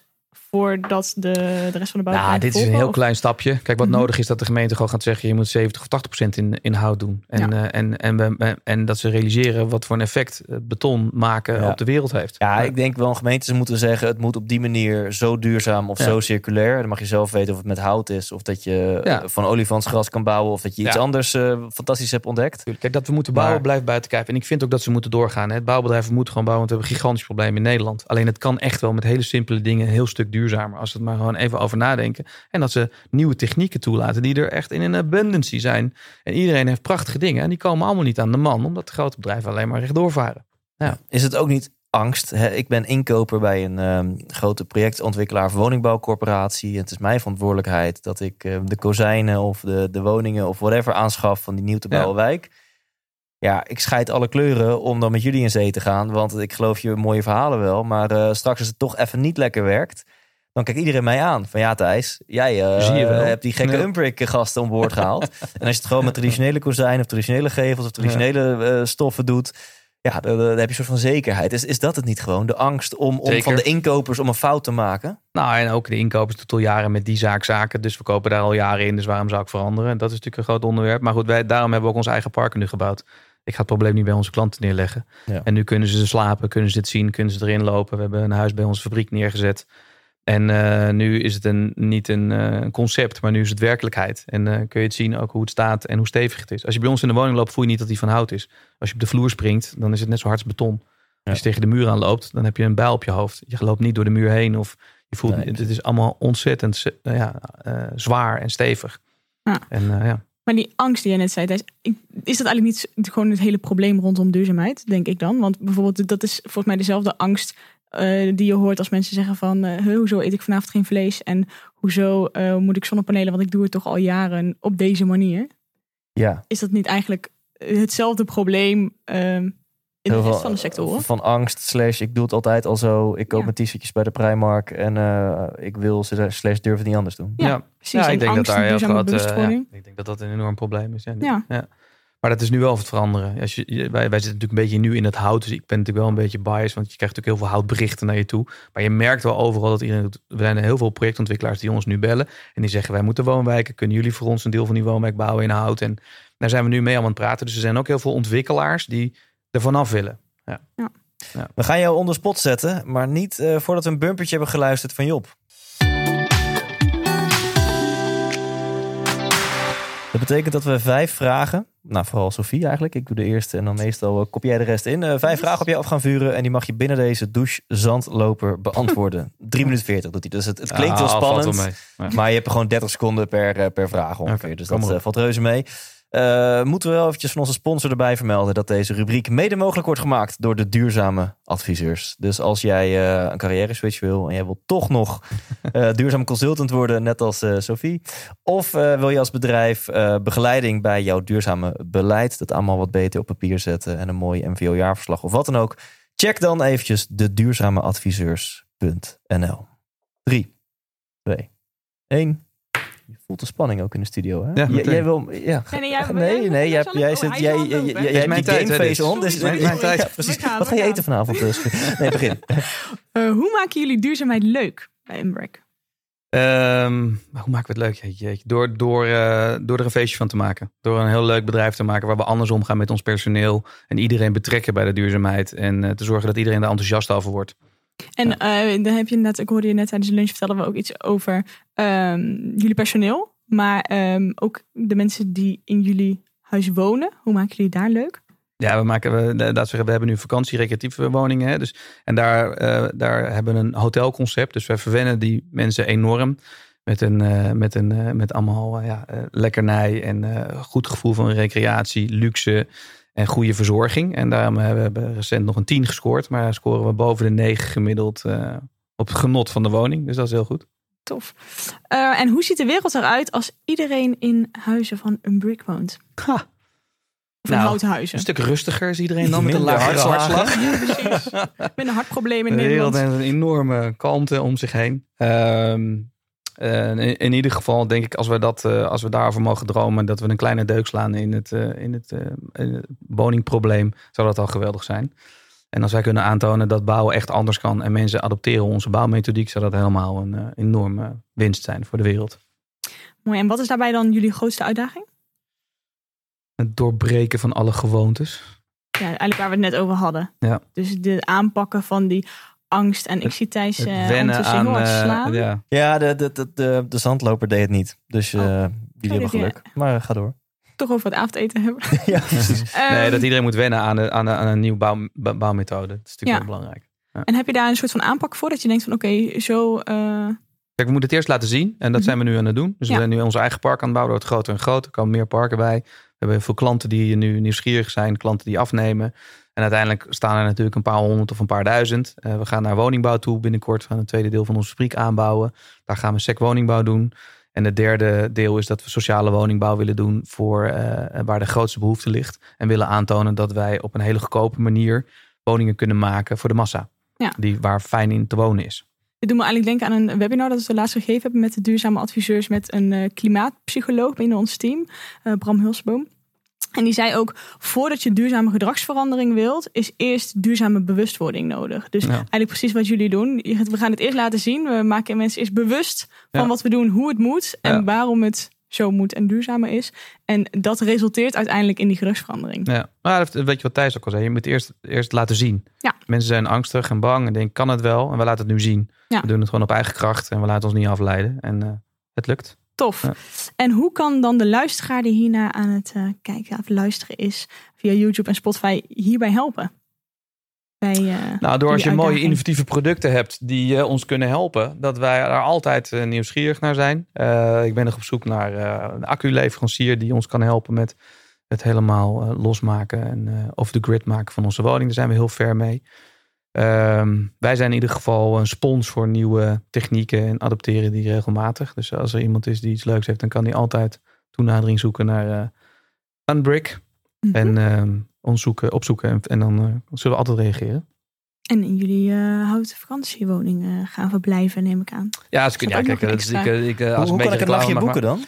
voordat de, de rest van de bouw Nou, dit is een heel klein stapje. Kijk, wat Mhm. nodig is dat de gemeente gewoon gaat zeggen... je moet 70 of 80 procent in, in hout doen. En, Ja. eh, en, en, we- en dat ze realiseren wat voor een effect het beton maken Ja. op de wereld heeft. Ja, ik denk wel gemeentes moeten zeggen... het moet op die manier zo duurzaam of Ja. zo circulair. Dan mag je zelf weten of het met hout is. Of dat je Ja. eh, van olifantsgras kan bouwen. Of dat je iets Ja. anders eh, fantastisch hebt ontdekt. Kijk, dat we moeten bouwen Maar- blijft buiten kijf. En ik vind ook dat ze moeten doorgaan. hè. Het bouwbedrijf moet gewoon bouwen, want we hebben een gigantisch probleem in Nederland. Alleen het kan echt wel met hele simpele dingen een heel stuk duurzamer. Als we het maar gewoon even over nadenken. En dat ze nieuwe technieken toelaten die er echt in een abundancy zijn. En iedereen heeft prachtige dingen. En die komen allemaal niet aan de man, omdat de grote bedrijven alleen maar rechtdoor varen. Is het ook niet angst? Hè? Ik ben inkoper bij een ehm, grote projectontwikkelaar of woningbouwcorporatie. Het is mijn verantwoordelijkheid dat ik eh, de kozijnen of de, de woningen of whatever aanschaf van die nieuw te bouwen wijk. Ja, ik scheid alle kleuren om dan met jullie in zee te gaan. Want ik geloof je mooie verhalen wel. Maar eh, straks als het toch even niet lekker werkt. Dan kijkt iedereen mij aan. Van ja Thijs, jij eh, hebt die gekke. Umbrick gasten om boord gehaald. en als je het gewoon met traditionele kozijnen of traditionele gevels of traditionele eh, stoffen doet. Ja, dan, dan heb je een soort van zekerheid. Is, is dat het niet gewoon? De angst om, om Zeker. van de inkopers om een fout te maken? Nou, en ook de inkopers doet al jaren met die zaak zaken. Dus we kopen daar al jaren in. Dus waarom zou ik veranderen? Dat is natuurlijk een groot onderwerp. Maar goed, wij, daarom hebben we ook ons eigen parken nu gebouwd. Ik ga het probleem niet bij onze klanten neerleggen. Ja. En nu kunnen ze slapen, kunnen ze het zien, kunnen ze erin lopen. We hebben een huis bij onze fabriek neergezet. En eh, nu is het een, niet een eh, concept, maar nu is het werkelijkheid. En eh, kun je het zien ook hoe het staat en hoe stevig het is. Als je bij ons in de woning loopt, voel je niet dat die van hout is. Als je op de vloer springt, dan is het net zo hard als beton. Als je tegen de muur aan loopt, dan heb je een bijl op je hoofd. Je loopt niet door de muur heen of je voelt, Nee, het is allemaal ontzettend eh, ja, eh, zwaar en stevig. Ja. En eh, ja. Maar die angst die je net zei, is dat eigenlijk niet gewoon het hele probleem rondom duurzaamheid, denk ik dan? Want bijvoorbeeld, dat is volgens mij dezelfde angst eh, die je hoort als mensen zeggen van, eh, "Huh, hoezo eet ik vanavond geen vlees? En hoezo eh, moet ik zonnepanelen, want ik doe het toch al jaren op deze manier? Ja, Is dat niet eigenlijk hetzelfde probleem ehm, in de Heel rest veel, van de sectoren? Van angst, slash ik doe het altijd al zo. Ik koop Ja. mijn t-shirtjes bij de Primark en eh, ik wil, ze- slash durf het niet anders doen. Ja, Ja. Precies, Ja, en ik denk dat angst en daar heel groot. eh, ik denk dat dat een enorm probleem is. Ja. Ja. Maar dat is nu wel aan het veranderen. Als je, wij, wij zitten natuurlijk een beetje nu in het hout. Dus ik ben natuurlijk wel een beetje biased. Want je krijgt natuurlijk heel veel houtberichten naar je toe. Maar je merkt wel overal dat iedereen. Er zijn heel veel projectontwikkelaars die ons nu bellen. En die zeggen: Wij moeten woonwijken. Kunnen jullie voor ons een deel van die woonwijk bouwen in hout? En daar zijn we nu mee aan het praten. Dus er zijn ook heel veel ontwikkelaars die er vanaf willen. We gaan jou onder spot zetten, maar niet eh, voordat we een bumpertje hebben geluisterd van Job. Dat betekent dat we vijf vragen, nou vooral Sofie eigenlijk, ik doe de eerste en dan meestal uh, kop jij de rest in. Uh, vijf vragen op je af gaan vuren en die mag je binnen deze douche zandloper beantwoorden. 3 minuten 40 doet hij, dus het, het klinkt Ah, spannend. wel. Ja. Maar je hebt gewoon 30 seconden per, eh, per vraag ongeveer. Oké, dus dat eh, valt reuze mee. Eh, moeten we wel eventjes van onze sponsor erbij vermelden dat deze rubriek mede mogelijk wordt gemaakt door de duurzame adviseurs. Dus als jij eh, een carrière switch wil en jij wil toch nog eh duurzaam consultant worden, net als Sophie. Of wil je als bedrijf begeleiding bij jouw duurzame beleid, dat allemaal wat beter op papier zetten en een mooi MVO-jaarverslag of wat dan ook. Check dan eventjes de duurzameadviseurs.nl. 3, 2, 1. Je voelt de spanning ook in de studio, hè? Ja, Jij- wil, ja. Nee, nee, jij- nee, jij- nee, jij, oh, zit, jij, jij, jij, mijn tijd, on. Dus, Sorry, mijn tijd. Ja, precies. We gaan, Wat ga je gaan. eten vanavond? Dus? Nee, begin. Eh, hoe maken jullie duurzaamheid leuk bij Umbrek? Ehm, maar hoe maken we het leuk? Jeetje. Door, door, eh, door er een feestje van te maken. Door een heel leuk bedrijf te maken waar we anders omgaan met ons personeel. En iedereen betrekken bij de duurzaamheid. En eh, te zorgen dat iedereen daar enthousiast over wordt. En eh, dan heb je net, ik hoorde je net tijdens de lunch vertellen we ook iets over ehm, jullie personeel. Maar ehm, ook de mensen die in jullie huis wonen. Hoe maken jullie daar leuk? Ja, we maken, we, laten we zeggen, we hebben nu vakantie, recreatieve woningen. Hè, dus, en daar, eh, daar hebben we een hotelconcept. Dus wij verwennen die mensen enorm. Met, een, eh, met, een, eh, met allemaal eh, ja, eh, lekkernij en eh, goed gevoel van recreatie, luxe en goede verzorging. En daarom hebben we recent nog een 10 gescoord. Maar scoren we boven de 9 gemiddeld eh, op het genot van de woning. Dus dat is heel goed. Tof. Eh, en hoe ziet de wereld eruit als iedereen in huizen van een brick woont? Ha. Of Nou, houten huizen? Een stuk rustiger is iedereen dan met een lagere hartslagen. hartslag. Precies. Met een hartprobleem in De wereld Nederland. heeft een enorme kalmte om zich heen. Ehm, eh, in, in ieder geval denk ik als we, dat, eh, als we daarover mogen dromen... dat we een kleine deuk slaan in het, eh, in het, in het woningprobleem... zou dat al geweldig zijn. En als wij kunnen aantonen dat bouwen echt anders kan... en mensen adopteren onze bouwmethodiek... zou dat helemaal een enorme winst zijn voor de wereld. Mooi. En wat is daarbij dan jullie grootste uitdaging? Het doorbreken van alle gewoontes. Ja, eigenlijk waar we het net over hadden. Ja. Dus de aanpakken van die angst. En ik zie Thijs uh, wennen aan... aan, eh, slaan. ja. Ja, de, de, de, de, de zandloper deed het niet. Dus eh, Oh. jullie dit hebben geluk. Maar ga door. Toch over het avondeten hebben. ja, precies. Nee, Ehm, dat iedereen moet wennen aan, de, aan, de- aan een nieuwe bouw, bouw- bouwmethode. Dat is natuurlijk Ja. heel belangrijk. En heb je daar een soort van aanpak voor? Dat je denkt van oké, zo... eh, Kijk, we moeten het eerst laten zien. En dat Mhm. zijn we nu aan het doen. Dus Ja. we zijn nu onze eigen park aan het bouwen. Wordt groter en groter. Er komen meer parken bij. We hebben veel klanten die nu nieuwsgierig zijn. Klanten die afnemen. En uiteindelijk staan er natuurlijk een paar honderd of een paar duizend. Eh, we gaan naar woningbouw toe binnenkort. We gaan het tweede deel van onze fabriek aanbouwen. Daar gaan we sec woningbouw doen. En het derde deel is dat we sociale woningbouw willen doen voor eh, waar de grootste behoefte ligt. En willen aantonen dat wij op een hele goedkope manier woningen kunnen maken voor de massa. Ja. Die waar fijn in te wonen is. Dit doet me eigenlijk denken aan een webinar dat we laatst gegeven hebben met de duurzame adviseurs met een eh, klimaatpsycholoog binnen ons team, Bram Hulsboom. En die zei ook, voordat je duurzame gedragsverandering wilt, is eerst duurzame bewustwording nodig. Dus Ja. eigenlijk precies wat jullie doen. We gaan het eerst laten zien. We maken mensen eerst bewust van wat we doen, hoe het moet en Ja. waarom het zo moet en duurzamer is. En dat resulteert uiteindelijk in die gedragsverandering. Ja, maar dat- weet je wat Thijs ook al zei? Je moet eerst, eerst laten zien. Ja. Mensen zijn angstig en bang en denken, kan het wel? En we laten het nu zien. We doen het gewoon op eigen kracht en we laten ons niet afleiden. En eh, het lukt. Tof. Ja. En hoe kan dan de luisteraar die hiernaar aan het eh, kijken of luisteren is via YouTube en Spotify hierbij helpen? Bij, eh, Nou, door als je mooie innovatieve producten hebt die eh, ons kunnen helpen, dat wij daar altijd nieuwsgierig naar zijn. Ik ben nog op zoek naar een acculeverancier die ons kan helpen met het helemaal losmaken en off the grid maken van onze woning. Daar zijn we heel ver mee. Ehm, wij zijn in ieder geval een spons voor nieuwe technieken en adopteren die regelmatig. Dus als er iemand is die iets leuks heeft, dan kan hij altijd toenadering zoeken naar eh Unbrick. Mhm. En ehm, ons zoeken, opzoeken en, en dan eh, zullen we altijd reageren. En in jullie eh, houten vakantiewoning gaan verblijven, neem ik aan. Ja, als ik, dat ja kijk, dat een is, ik, ik, eh, Hoe, als hoe een kan ik het reclame boeken dan?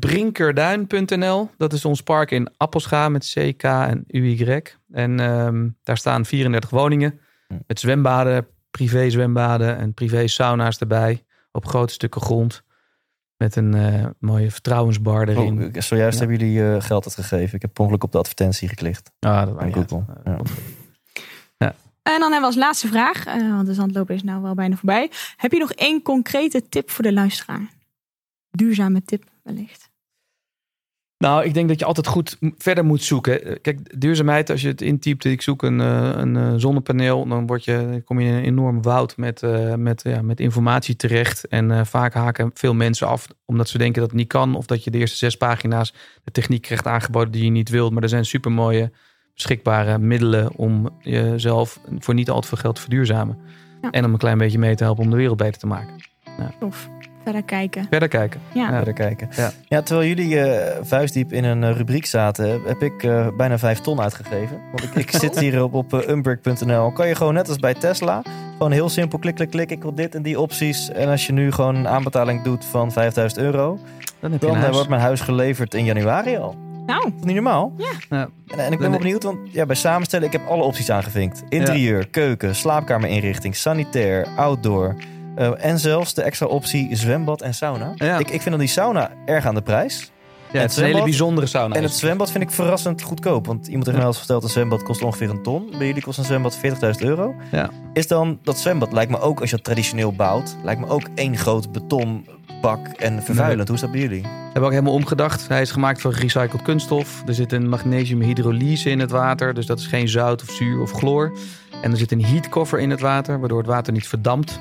Brinkerduin.nl, dat is ons park in Appelscha met CK en UY. En ehm, daar staan 34 woningen. Met zwembaden, privé zwembaden en privé sauna's erbij. Op grote stukken grond. Met een eh, mooie vertrouwensbar erin. Oh, ik- zojuist Ja. hebben jullie eh, geld uitgegeven. Ik heb per ongeluk op de advertentie geklikt. ah, dat. Google. Eh, Ja. En dan hebben we als laatste vraag, eh, want de zandloper is nou wel bijna voorbij. Heb je nog één concrete tip voor de luisteraar? Duurzame tip wellicht. Nou, ik denk dat je altijd goed verder moet zoeken. Eh, Kijk, duurzaamheid, als je het intypt, ik zoek een, eh, een eh, zonnepaneel, dan word je, kom je in een enorm woud met, met, ja, met informatie terecht. En vaak haken veel mensen af omdat ze denken dat het niet kan. Of dat je de eerste zes pagina's de techniek krijgt aangeboden die je niet wilt. Maar er zijn supermooie beschikbare middelen om jezelf voor niet al te veel geld te verduurzamen. Ja. En om een klein beetje mee te helpen om de wereld beter te maken. Of verder kijken. Verder kijken. Ja. Ja. Verder kijken. Ja. Ja, terwijl jullie eh, vuistdiep in een eh, rubriek zaten, heb ik eh, bijna vijf ton uitgegeven. Want ik, ik zit hier op, op uh, unbrick.nl. Kan je gewoon net als bij Tesla, gewoon heel simpel klik, klik, klik. Ik wil dit en die opties. En als je nu gewoon een aanbetaling doet van 5000 euro, Dan heb je dan wordt mijn huis geleverd in januari al. Nou, Dat is niet normaal. Ja. En, en ik ben wel benieuwd, want ja, bij samenstellen, ik heb alle opties aangevinkt. Interieur, keuken, slaapkamerinrichting, sanitair, outdoor. Eh, en zelfs de extra optie zwembad en sauna. Ja. Ik, ik vind dan die sauna erg aan de prijs. Ja, het het is een hele bijzondere sauna. En het zwembad vind ik verrassend goedkoop. Want iemand heeft mij al eens verteld, een zwembad kost ongeveer een ton. Bij jullie kost een zwembad 40.000 euro. Ja. Is dan dat zwembad, lijkt me ook als je dat traditioneel bouwt... lijkt me ook één groot betonbak en vervuilend. Hoe is dat bij jullie? We hebben ook helemaal omgedacht. Hij is gemaakt van gerecycled kunststof. Er zit een magnesiumhydrolyse in het water. Dus dat is geen zout of zuur of chloor. En er zit een heatcover in het water, waardoor het water niet verdampt.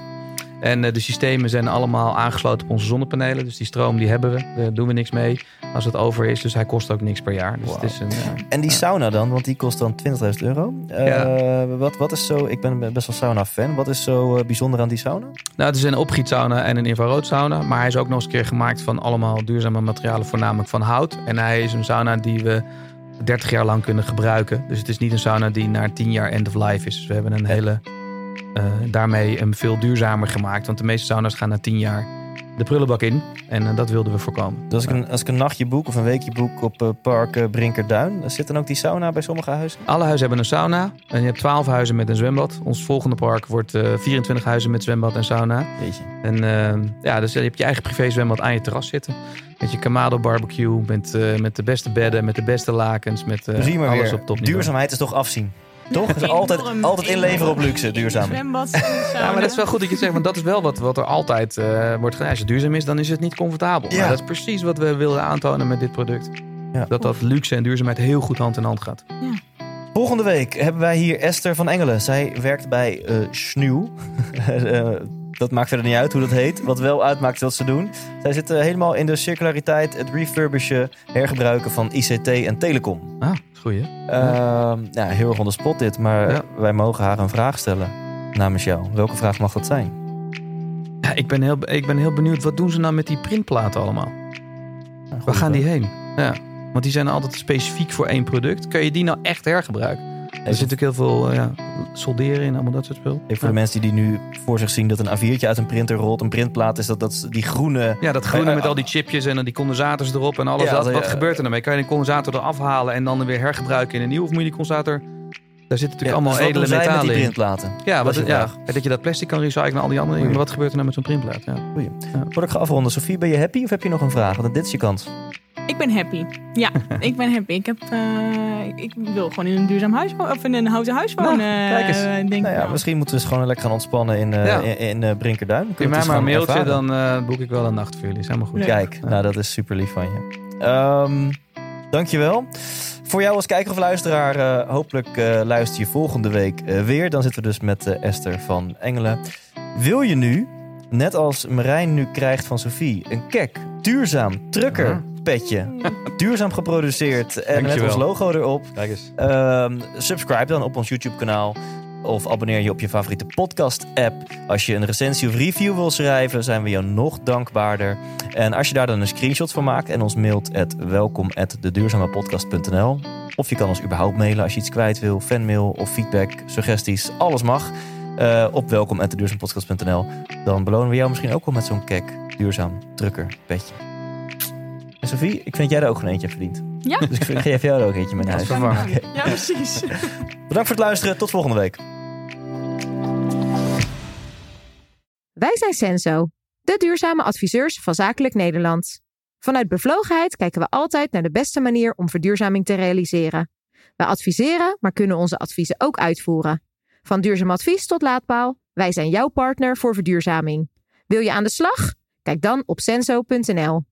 En eh, de systemen zijn allemaal aangesloten op onze zonnepanelen. Dus die stroom die hebben we. Daar doen we niks mee als het over is. Dus hij kost ook niks per jaar. Dus het is een, eh, En die sauna dan, want die kost dan 20.000 euro. Eh, wat, wat is zo, ik ben best wel sauna-fan. Wat is zo bijzonder aan die sauna? Nou, het is een opgietsauna en een infraroodsauna. Maar hij is ook nog eens een keer gemaakt van allemaal duurzame materialen, voornamelijk van hout. En hij is een sauna die we 30 jaar lang kunnen gebruiken. Dus het is niet een sauna die na 10 jaar end of life is. Dus we hebben een hele, eh, daarmee een veel duurzamer gemaakt. Want de meeste sauna's gaan na 10 jaar de prullenbak in. En eh, dat wilden we voorkomen. Dus als ik, een, als ik een nachtje boek of een weekje boek op eh, park Brinkerduin, dan zit dan ook die sauna bij sommige huizen? Alle huizen hebben een sauna. En je hebt 12 huizen met een zwembad. Ons volgende park wordt eh 24 huizen met zwembad en sauna. Weet je. En eh, ja, dus je hebt je eigen privé zwembad aan je terras zitten. Met je Kamado barbecue, met, met de beste bedden, met de beste lakens, met alles weer. op topniveau. Duurzaamheid is toch afzien. Toch? Altijd, altijd inleveren op luxe, duurzaam. Zwembad, Ja, maar dat is wel goed dat je het zegt, want dat is wel wat, wat er altijd eh, wordt gedaan. Als het duurzaam is, dan is het niet comfortabel. Ja. Maar dat is precies wat we willen aantonen met dit product. Ja. Dat dat luxe en duurzaamheid heel goed hand in hand gaat. Volgende week hebben wij hier Esther van Engelen. Zij werkt bij eh Sneeuw. Eh, dat maakt verder niet uit hoe dat heet. Wat wel uitmaakt is wat ze doen. Zij zitten helemaal in de circulariteit, het refurbishen, hergebruiken van ICT en telecom. Ah, hè? Ehm, ja, heel erg on the spot dit, maar Ja. wij mogen haar een vraag stellen namens jou. Welke vraag mag dat zijn? Ja, ik, ben heel, ik ben heel benieuwd, wat doen ze nou met die printplaten allemaal? Nou, Waar gaan die heen? Ja, want die zijn altijd specifiek voor één product. Kun je die nou echt hergebruiken? Er zit natuurlijk heel veel eh, ja, solderen in, allemaal dat soort spul. Even voor de mensen die nu voor zich zien dat een A4'tje uit een printer rolt. Een printplaat is dat, dat die groene... Ja, dat groene Eh, met al die chipjes en dan die condensators erop en alles. Ja, dat, wat ja. gebeurt er daarmee? Kan je een condensator eraf halen en dan weer hergebruiken in een nieuw? Of moet je die condensator... Daar zitten natuurlijk allemaal dus edele metalen die in. printplaten. Ja, Dat wat, ja, dat je dat plastic kan recyclen en al die andere dingen. Wat gebeurt er nou met zo'n printplaat? Ja. Voordat ik ga afronden, Sofie, ben je happy of heb je nog een vraag? Want dit is je kans. Ik ben happy. Ja, ik ben happy. Ik, heb, eh, ik wil gewoon in een duurzaam huis wonen. Of in een houten huis Nou, wonen. kijk eens. eh, denk Nou ja, nou. misschien moeten we eens gewoon lekker gaan ontspannen in, eh Ja. in, in Brinkerduin. Kun je mij maar een mailtje, ervaren. dan eh, boek ik wel een nacht voor jullie. Is helemaal goed. Leuk. Kijk, nou dat is super lief van je. Ehm, dankjewel. Voor jou als kijker of luisteraar, eh, hopelijk eh, luister je volgende week weer. Dan zitten we dus met Esther van Engelen. Wil je nu, net als Marijn nu krijgt van Sofie, een kek, duurzaam, trucker, petje, duurzaam geproduceerd en met Dankjewel. ons logo erop. Kijk eens. Ehm, subscribe dan op ons YouTube kanaal. Of abonneer je op je favoriete podcast app. Als je een recensie of review wil schrijven, zijn we jou nog dankbaarder. En als je daar dan een screenshot van maakt en ons mailt at welkom at. Of je kan ons überhaupt mailen als je iets kwijt wil. Fanmail of feedback, suggesties, alles mag. Eh, op welkom at deduurzamepodcast.nl. Dan belonen we jou misschien ook wel met zo'n kek, duurzaam, drukker, petje. En Sophie, ik vind dat jij er ook gewoon eentje hebt verdiend. Ja. Dus ik geef jou er ook eentje mee naar huis. vervangen. Oké. Ja, precies. Bedankt voor het luisteren. Tot volgende week. Wij zijn Senso, de duurzame adviseurs van Zakelijk Nederland. Vanuit bevlogenheid kijken we altijd naar de beste manier om verduurzaming te realiseren. Wij adviseren, maar kunnen onze adviezen ook uitvoeren. Van duurzaam advies tot laadpaal, wij zijn jouw partner voor verduurzaming. Wil je aan de slag? Kijk dan op senso.nl.